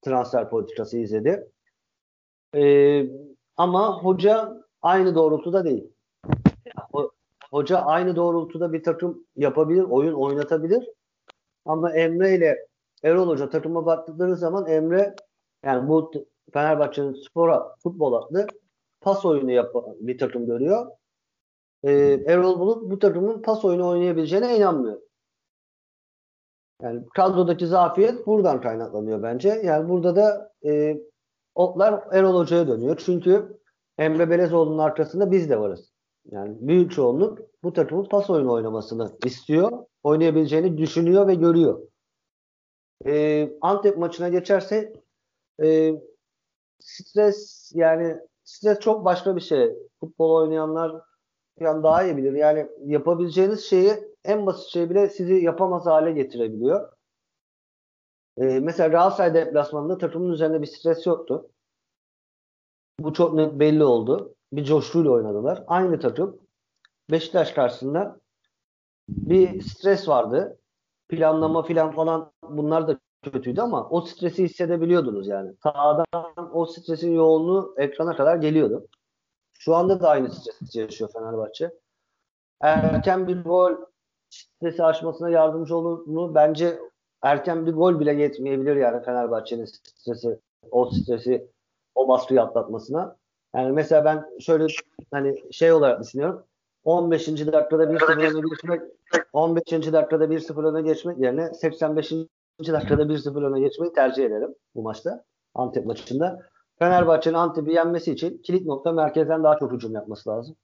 transfer politikası izledi. Ee, ama hoca aynı doğrultuda değil. hoca aynı doğrultuda bir takım yapabilir, oyun oynatabilir. Ama Emre ile Erol Hoca takıma baktıkları zaman Emre yani bu Fenerbahçe'nin spora futbol adlı pas oyunu yapan bir takım görüyor. Ee, Erol Bulut bu takımın pas oyunu oynayabileceğine inanmıyor. Yani kadrodaki zafiyet buradan kaynaklanıyor bence. Yani burada da e, otlar Erol Hoca'ya dönüyor. Çünkü Emre Belezoğlu'nun arkasında biz de varız. Yani büyük çoğunluk bu takımın pas oyunu oynamasını istiyor. Oynayabileceğini düşünüyor ve görüyor. E, Antep maçına geçerse e, stres yani stres çok başka bir şey. Futbol oynayanlar yani daha iyi bilir. Yani yapabileceğiniz şeyi en basit şey bile sizi yapamaz hale getirebiliyor. Ee, mesela Galatasaray deplasmanında takımın üzerinde bir stres yoktu. Bu çok net belli oldu. Bir coşkuyla oynadılar. Aynı takım Beşiktaş karşısında bir stres vardı. Planlama filan falan bunlar da kötüydü ama o stresi hissedebiliyordunuz yani. Sağdan o stresin yoğunluğu ekrana kadar geliyordu. Şu anda da aynı stresi yaşıyor Fenerbahçe. Erken bir gol stresi aşmasına yardımcı olur mu? Bence erken bir gol bile yetmeyebilir yani Fenerbahçe'nin stresi, o stresi, o baskıyı atlatmasına. Yani mesela ben şöyle hani şey olarak düşünüyorum. 15. dakikada 1-0 öne geçmek 15. dakikada 1-0 öne geçmek yerine 85. dakikada 1-0 öne geçmeyi tercih ederim bu maçta. Antep maçında. Fenerbahçe'nin Antep'i yenmesi için kilit nokta merkezden daha çok hücum yapması lazım.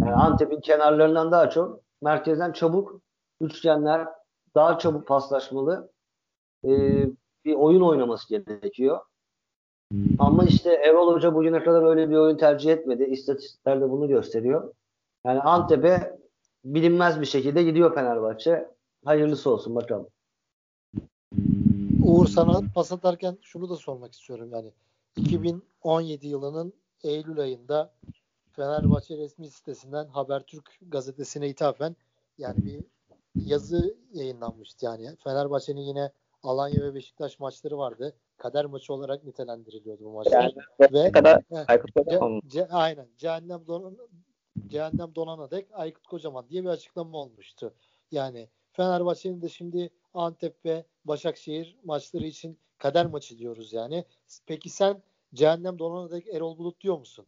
Yani Antep'in kenarlarından daha çok merkezden çabuk üçgenler daha çabuk paslaşmalı e, bir oyun oynaması gerekiyor. Ama işte Erol Hoca bugüne kadar öyle bir oyun tercih etmedi. İstatistikler de bunu gösteriyor. Yani Antep'e bilinmez bir şekilde gidiyor Fenerbahçe. Hayırlısı olsun bakalım. Uğur sana pas atarken şunu da sormak istiyorum yani 2017 yılının Eylül ayında Fenerbahçe resmi sitesinden Habertürk gazetesine ithafen yani bir yazı yayınlanmıştı yani. Fenerbahçe'nin yine Alanya ve Beşiktaş maçları vardı. Kader maçı olarak nitelendiriliyordu bu maçlar. Yani, ve kadar Aykut ce, ce, aynen cehennem donan, cehennem donana dek Aykut Kocaman diye bir açıklama olmuştu. Yani Fenerbahçe'nin de şimdi Antep ve Başakşehir maçları için kader maçı diyoruz yani. Peki sen cehennem donana dek Erol Bulut diyor musun?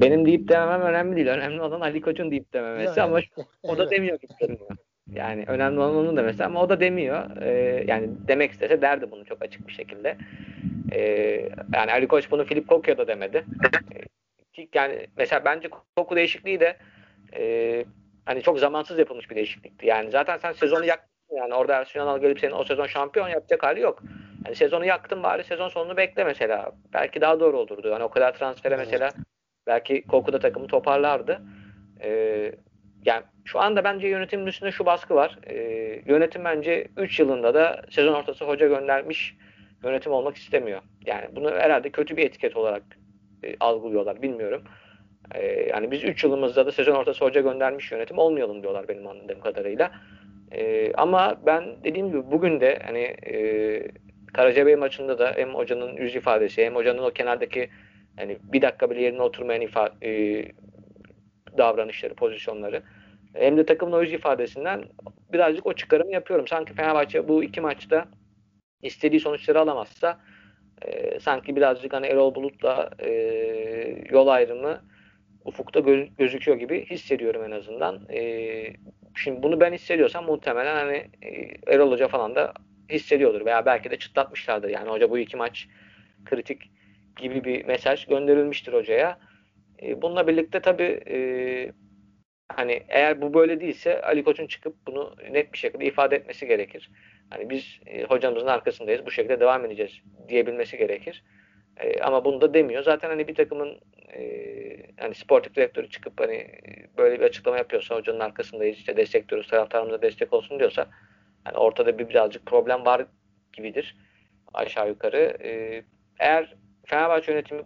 Benim deyip dememem önemli değil. Önemli olan Ali Koç'un deyip dememesi ama o da demiyor gibi Yani önemli olan onun demesi ama o da demiyor. Ee, yani demek istese derdi bunu çok açık bir şekilde. Ee, yani Ali Koç bunu Filip Kokya da demedi. Yani mesela bence Koku değişikliği de e, hani çok zamansız yapılmış bir değişiklikti. Yani zaten sen sezonu yaktın yani orada Ersun Yanal gelip senin o sezon şampiyon yapacak hali yok. Yani sezonu yaktın bari sezon sonunu bekle mesela. Belki daha doğru olurdu. Hani o kadar transfere mesela belki Koku da takımı toparlardı. Ee, yani şu anda bence yönetimin üstünde şu baskı var. E, yönetim bence 3 yılında da sezon ortası hoca göndermiş yönetim olmak istemiyor. Yani bunu herhalde kötü bir etiket olarak e, algılıyorlar. Bilmiyorum. E, yani biz 3 yılımızda da sezon ortası hoca göndermiş yönetim olmayalım diyorlar benim anladığım kadarıyla. E, ama ben dediğim gibi bugün de hani e, Karacabey maçında da hem hocanın yüz ifadesi hem hocanın o kenardaki yani bir dakika bile yerine oturmayan ifa, e, davranışları, pozisyonları hem de takımın o yüz ifadesinden birazcık o çıkarımı yapıyorum. Sanki Fenerbahçe bu iki maçta istediği sonuçları alamazsa e, sanki birazcık hani Erol Bulut'la e, yol ayrımı ufukta göz, gözüküyor gibi hissediyorum en azından. E, şimdi bunu ben hissediyorsam muhtemelen hani e, Erol Hoca falan da hissediyordur veya belki de çıtlatmışlardır. Yani hoca bu iki maç kritik gibi bir mesaj gönderilmiştir hocaya. E, bununla birlikte tabii e, hani eğer bu böyle değilse Ali Koç'un çıkıp bunu net bir şekilde ifade etmesi gerekir. Hani biz e, hocamızın arkasındayız, bu şekilde devam edeceğiz diyebilmesi gerekir. E, ama bunu da demiyor. Zaten hani bir takımın e, hani sportif direktörü çıkıp hani böyle bir açıklama yapıyorsa hocanın arkasındayız, işte destekliyoruz, taraftarımıza destek olsun diyorsa yani ortada bir birazcık problem var gibidir aşağı yukarı. E, eğer Fenerbahçe yönetimi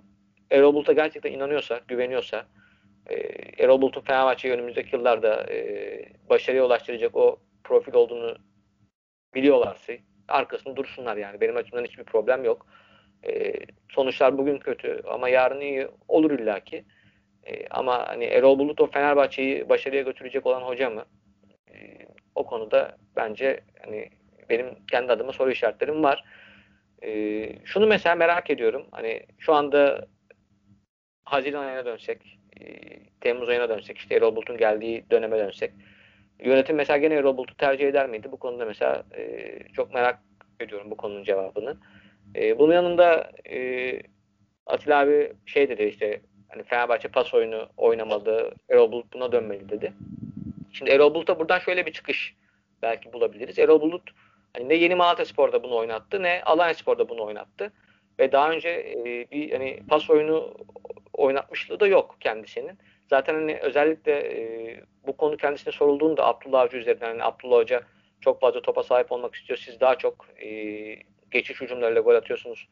Erol Bulut'a gerçekten inanıyorsa, güveniyorsa e, Erol Bulut'un Fenerbahçe'yi önümüzdeki yıllarda e, başarıya ulaştıracak o profil olduğunu biliyorlarsa arkasında dursunlar yani. Benim açımdan hiçbir problem yok. E, sonuçlar bugün kötü ama yarın iyi olur illaki. E, ama hani Erol Bulut o Fenerbahçe'yi başarıya götürecek olan hoca mı? E, o konuda bence hani benim kendi adıma soru işaretlerim var. E, şunu mesela merak ediyorum. Hani şu anda Haziran ayına dönsek, e, Temmuz ayına dönsek, işte Erol Bulut'un geldiği döneme dönsek. Yönetim mesela gene Erol Bulut'u tercih eder miydi? Bu konuda mesela e, çok merak ediyorum bu konunun cevabını. E, bunun yanında e, Atilla abi şey dedi işte hani Fenerbahçe pas oyunu oynamadı. Erol Bulut buna dönmeli dedi. Şimdi Erol Bulut'a buradan şöyle bir çıkış belki bulabiliriz. Erol Bulut hani ne Yeni Malatya Spor'da bunu oynattı ne Alanya Spor'da bunu oynattı. Ve daha önce e, bir hani pas oyunu oynatmışlığı da yok kendisinin. Zaten hani özellikle e, bu konu kendisine sorulduğunda Abdullah Avcı üzerinden hani Abdullah Hoca çok fazla topa sahip olmak istiyor. Siz daha çok e, geçiş hücumlarıyla gol atıyorsunuz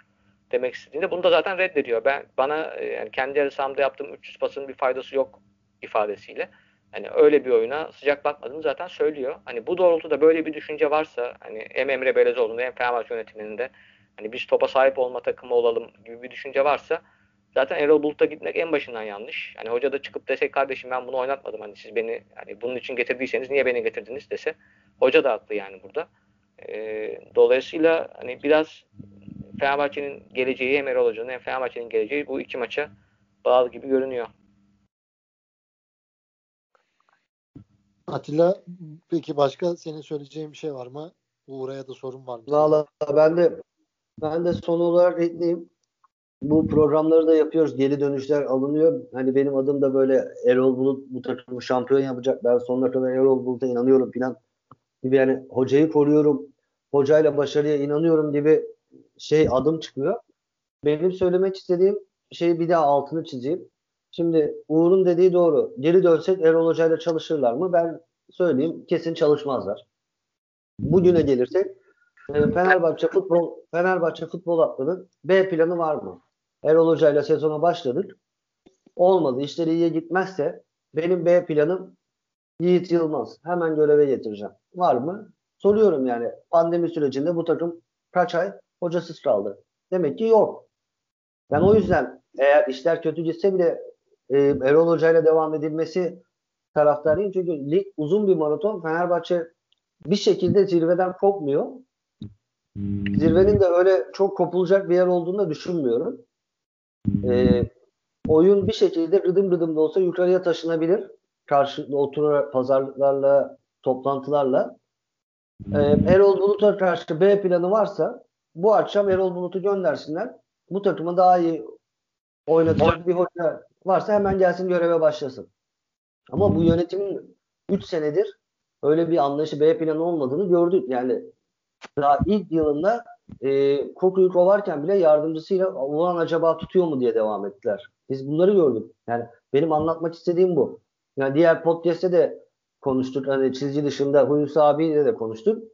demek istediğinde bunu da zaten reddediyor. Ben bana e, yani kendi yarı yaptığım 300 pasın bir faydası yok ifadesiyle. Hani öyle bir oyuna sıcak bakmadığını zaten söylüyor. Hani bu doğrultuda böyle bir düşünce varsa hani hem Emre Belezoğlu'nda hem Fenerbahçe yönetiminde hani biz topa sahip olma takımı olalım gibi bir düşünce varsa zaten Erol Bulut'a gitmek en başından yanlış. Hani hoca da çıkıp dese kardeşim ben bunu oynatmadım. Hani siz beni hani bunun için getirdiyseniz niye beni getirdiniz dese hoca da haklı yani burada. E, dolayısıyla hani biraz Fenerbahçe'nin geleceği hem Erol Hoca'nın hem Fenerbahçe'nin geleceği bu iki maça bağlı gibi görünüyor. Atilla peki başka senin söyleyeceğin bir şey var mı? Uğur'a da sorun var mı? Valla ben de ben de son olarak ekleyeyim. Bu programları da yapıyoruz. Geri dönüşler alınıyor. Hani benim adım da böyle Erol Bulut bu takımı şampiyon yapacak. Ben sonuna kadar Erol Bulut'a inanıyorum filan gibi yani hocayı koruyorum. Hocayla başarıya inanıyorum gibi şey adım çıkıyor. Benim söylemek istediğim şey bir daha altını çizeyim. Şimdi Uğur'un dediği doğru. Geri dönsek Erol Hoca'yla çalışırlar mı? Ben söyleyeyim kesin çalışmazlar. Bugüne gelirsek e, Fenerbahçe futbol Fenerbahçe futbol aklının B planı var mı? Erol Hoca'yla sezona başladık. Olmadı. İşleri iyiye gitmezse benim B planım Yiğit Yılmaz. Hemen göreve getireceğim. Var mı? Soruyorum yani. Pandemi sürecinde bu takım kaç ay hocasız kaldı. Demek ki yok. Ben o yüzden eğer işler kötü gitse bile e, Erol Hoca ile devam edilmesi taraftarıyım. Çünkü lig uzun bir maraton. Fenerbahçe bir şekilde zirveden kopmuyor. Zirvenin de öyle çok kopulacak bir yer olduğunu da düşünmüyorum. E, oyun bir şekilde rıdım rıdım da olsa yukarıya taşınabilir. Karşılıklı oturarak pazarlıklarla, toplantılarla. E, Erol Bulut'a karşı B planı varsa bu akşam Erol Bulut'u göndersinler. Bu takımı daha iyi oynatacak bir hoca varsa hemen gelsin göreve başlasın. Ama bu yönetimin 3 senedir öyle bir anlayışı B planı olmadığını gördük. Yani daha ilk yılında e, Koku'yu kovarken bile yardımcısıyla ulan acaba tutuyor mu diye devam ettiler. Biz bunları gördük. Yani benim anlatmak istediğim bu. Yani diğer podcast'te de konuştuk. Hani çizgi dışında Hulusi abiyle de konuştuk.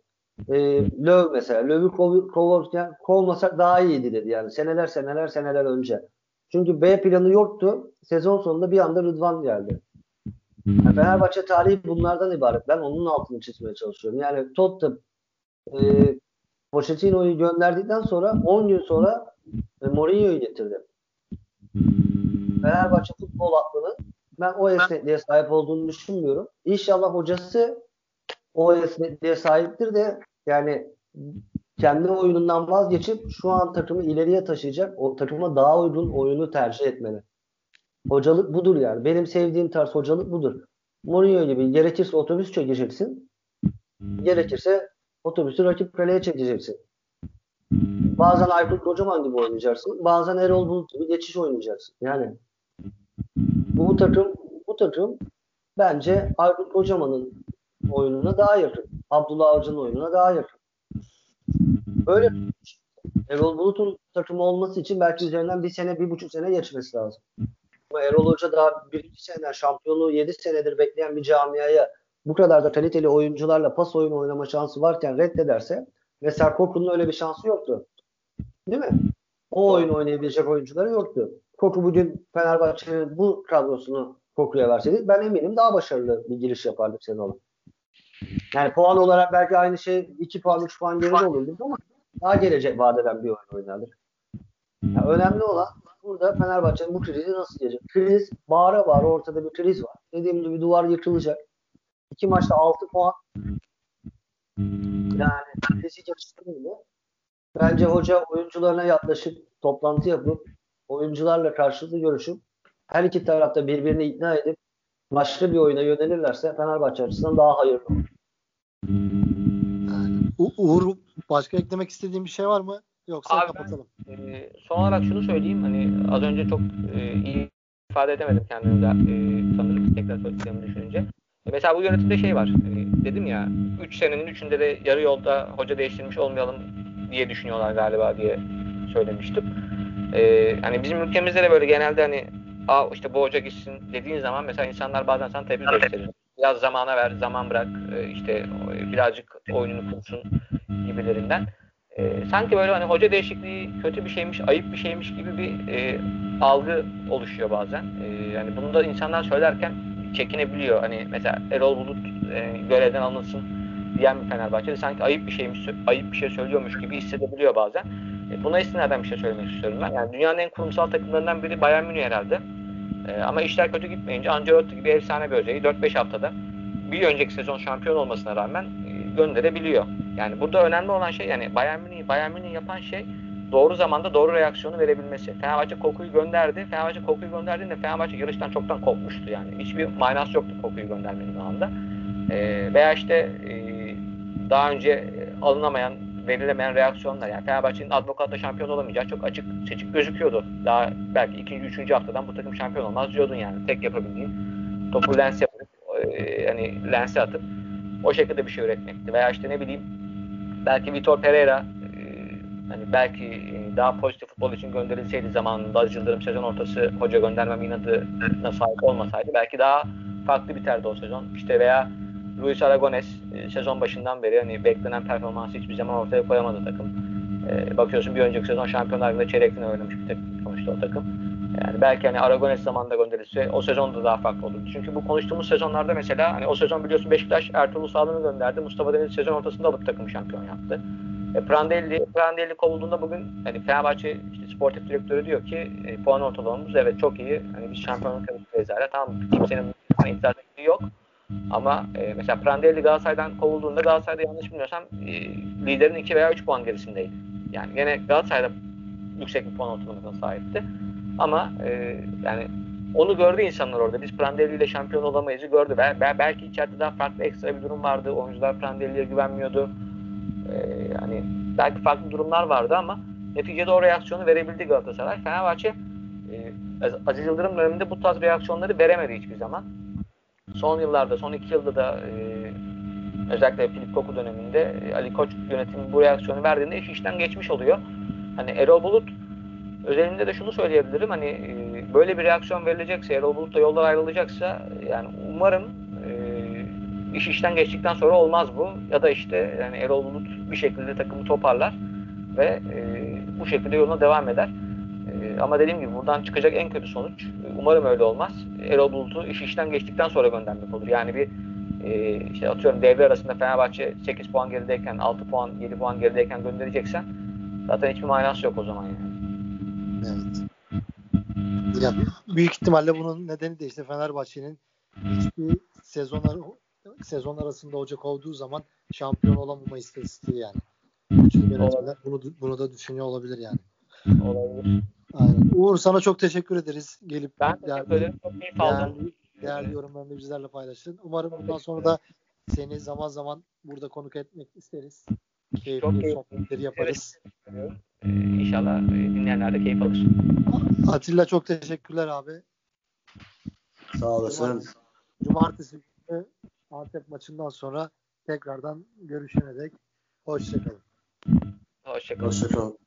E, Löw mesela. Löv'ü kov, kovurken kovmasak daha iyiydi dedi. Yani seneler seneler seneler önce. Çünkü B planı yoktu. Sezon sonunda bir anda Rıdvan geldi. Yani Fenerbahçe tarihi bunlardan ibaret. Ben onun altını çizmeye çalışıyorum. Yani Tottenham e, Pochettino'yu gönderdikten sonra 10 gün sonra e, Mourinho'yu getirdi. Fenerbahçe futbol aklının ben o esnekliğe sahip olduğunu düşünmüyorum. İnşallah hocası o esnekliğe sahiptir de yani kendi oyunundan vazgeçip şu an takımı ileriye taşıyacak, o takıma daha uygun oyunu tercih etmeli. Hocalık budur yani. Benim sevdiğim tarz hocalık budur. Mourinho gibi gerekirse otobüs çekeceksin. Gerekirse otobüsü rakip kaleye çekeceksin. Bazen Aykut Kocaman gibi oynayacaksın. Bazen Erol Bulut gibi geçiş oynayacaksın. Yani bu takım bu takım bence Aykut Kocaman'ın oyununa daha yakın. Abdullah Avcı'nın oyununa daha yakın. Öyle Erol Bulut'un takımı olması için belki üzerinden bir sene, bir buçuk sene geçmesi lazım. Ama Erol Hoca daha bir iki seneden şampiyonluğu yedi senedir bekleyen bir camiaya bu kadar da kaliteli oyuncularla pas oyunu oynama şansı varken reddederse mesela Koku'nun öyle bir şansı yoktu. Değil mi? O oyunu oynayabilecek oyuncuları yoktu. Koku bugün Fenerbahçe'nin bu kadrosunu Koku'ya verseydi ben eminim daha başarılı bir giriş yapardık olan. Yani puan olarak belki aynı şey 2 puan 3 puan geride olurdu ama daha gelecek vadeden bir oyun oynardık. Yani önemli olan burada Fenerbahçe'nin bu krizi nasıl gelecek? Kriz bağıra bağıra ortada bir kriz var. Dediğim gibi duvar yıkılacak. İki maçta 6 puan. Yani krizi geçiştirmiyor. Bence hoca oyuncularına yaklaşıp toplantı yapıp oyuncularla karşılıklı görüşüp her iki tarafta birbirini ikna edip başka bir oyuna yönelirlerse Fenerbahçe açısından daha hayırlı olur. U- Uğur başka eklemek istediğin bir şey var mı? Yoksa Abi kapatalım. Ben, e, son olarak şunu söyleyeyim. Hani az önce çok e, iyi ifade edemedim kendimi de e, sanırım tekrar söyleyeceğimi düşününce. E, mesela bu yönetimde şey var. E, dedim ya 3 senenin 3'ünde de yarı yolda hoca değiştirmiş olmayalım diye düşünüyorlar galiba diye söylemiştim. E, hani bizim ülkemizde de böyle genelde hani Aa, işte bu hoca gitsin dediğin zaman mesela insanlar bazen sana tepki gösterir. Biraz zamana ver, zaman bırak, e, işte e, birazcık oyununu kursun gibilerinden. E, sanki böyle hani hoca değişikliği kötü bir şeymiş, ayıp bir şeymiş gibi bir e, algı oluşuyor bazen. E, yani bunu da insanlar söylerken çekinebiliyor. Hani mesela Erol Bulut e, görevden alınsın diyen bir Fenerbahçe'de sanki ayıp bir şeymiş, ayıp bir şey söylüyormuş gibi hissedebiliyor bazen. E, buna istinaden bir şey söylemek istiyorum ben. Yani dünyanın en kurumsal takımlarından biri Bayern Münih herhalde. E, ama işler kötü gitmeyince Ancelotti gibi efsane bir hocayı 4-5 haftada bir önceki sezon şampiyon olmasına rağmen e, gönderebiliyor. Yani burada önemli olan şey yani Bayern Münih, Bayern Münih yapan şey doğru zamanda doğru reaksiyonu verebilmesi. Fenerbahçe Koku'yu gönderdi. Fenerbahçe Koku'yu gönderdiğinde Fenerbahçe yarıştan çoktan kopmuştu yani. Hiçbir manası yoktu Koku'yu göndermenin o anda. E, veya işte e, daha önce alınamayan, verilemeyen reaksiyonlar. Yani Fenerbahçe'nin advokatla şampiyon olamayacağı çok açık seçik gözüküyordu. Daha belki ikinci, üçüncü haftadan bu takım şampiyon olmaz diyordun yani. Tek yapabildiğin topu lens yapıp e, hani lense atıp o şekilde bir şey üretmekti. Veya işte ne bileyim belki Vitor Pereira e, hani belki e, daha pozitif futbol için gönderilseydi zamanında Aziz Yıldırım sezon ortası hoca göndermem inadına sahip olmasaydı belki daha farklı biterdi o sezon. İşte veya Luis Aragones e, sezon başından beri hani beklenen performansı hiçbir zaman ortaya koyamadı takım. E, bakıyorsun bir önceki sezon Şampiyonlar Ligi'nde çeyrekten oynamış bir takım sonuçta o takım. Yani belki hani Aragones zamanında gönderilse o sezon da daha farklı olurdu. Çünkü bu konuştuğumuz sezonlarda mesela hani o sezon biliyorsun Beşiktaş Ertuğrul Sağlam'ı gönderdi. Mustafa Denizli sezon ortasında alıp takım şampiyon yaptı. E, Prandelli, Prandelli kovulduğunda bugün hani Fenerbahçe işte sportif direktörü diyor ki e, puan ortalamamız evet çok iyi. Hani biz şampiyonluk hedefliyiz hala. Tamam kimsenin itiraz yok. Ama e, mesela Prandelli Galatasaray'dan kovulduğunda Galatasaray'da yanlış bilmiyorsam e, liderin 2 veya 3 puan gerisindeydi. Yani gene Galatasaray'da yüksek bir puan ortalamasına sahipti. Ama e, yani onu gördü insanlar orada. Biz Prandelli ile şampiyon olamayızı gördü. Ve belki içeride daha farklı ekstra bir durum vardı. Oyuncular Prandelli'ye güvenmiyordu. Ee, yani belki farklı durumlar vardı ama neticede o reaksiyonu verebildi Galatasaray. Fenerbahçe e, Aziz Yıldırım döneminde bu tarz reaksiyonları veremedi hiçbir zaman. Son yıllarda, son iki yılda da e, özellikle Filip Koku döneminde e, Ali Koç yönetimi bu reaksiyonu verdiğinde iş işten geçmiş oluyor. Hani Erol Bulut özelinde de şunu söyleyebilirim. Hani e, böyle bir reaksiyon verilecekse, Erol Bulut da yollar ayrılacaksa yani umarım e, iş işten geçtikten sonra olmaz bu. Ya da işte yani Erol Bulut bir şekilde takımı toparlar ve e, bu şekilde yoluna devam eder. E, ama dediğim gibi buradan çıkacak en kötü sonuç umarım öyle olmaz. Erol Bulut'u iş işten geçtikten sonra göndermek olur. Yani bir e, işte atıyorum devre arasında Fenerbahçe 8 puan gerideyken 6 puan 7 puan gerideyken göndereceksen zaten hiçbir manası yok o zaman yani. Evet. Ya, büyük ihtimalle bunun nedeni de işte Fenerbahçe'nin hiçbir sezon, ar- sezon arasında Ocak olduğu zaman şampiyon olamama istatistiği yani. Bütün yönetmenler bunu, bunu da düşünüyor olabilir yani. Olabilir. Aynen. Uğur sana çok teşekkür ederiz. Gelip Ben değerli, ederim. Çok keyif aldım. değerli, değerli yorumlarını bizlerle paylaştın. Umarım bundan sonra da seni zaman zaman burada konuk etmek isteriz. Keyifli keyifli. sohbetleri yaparız. Ee, inşallah e, dinleyenler de keyif alır. Atilla çok teşekkürler abi. Sağ olasın. Cumartesi günü Antep maçından sonra tekrardan görüşene dek hoşçakalın. Hoşçakalın. Hoşçakalın.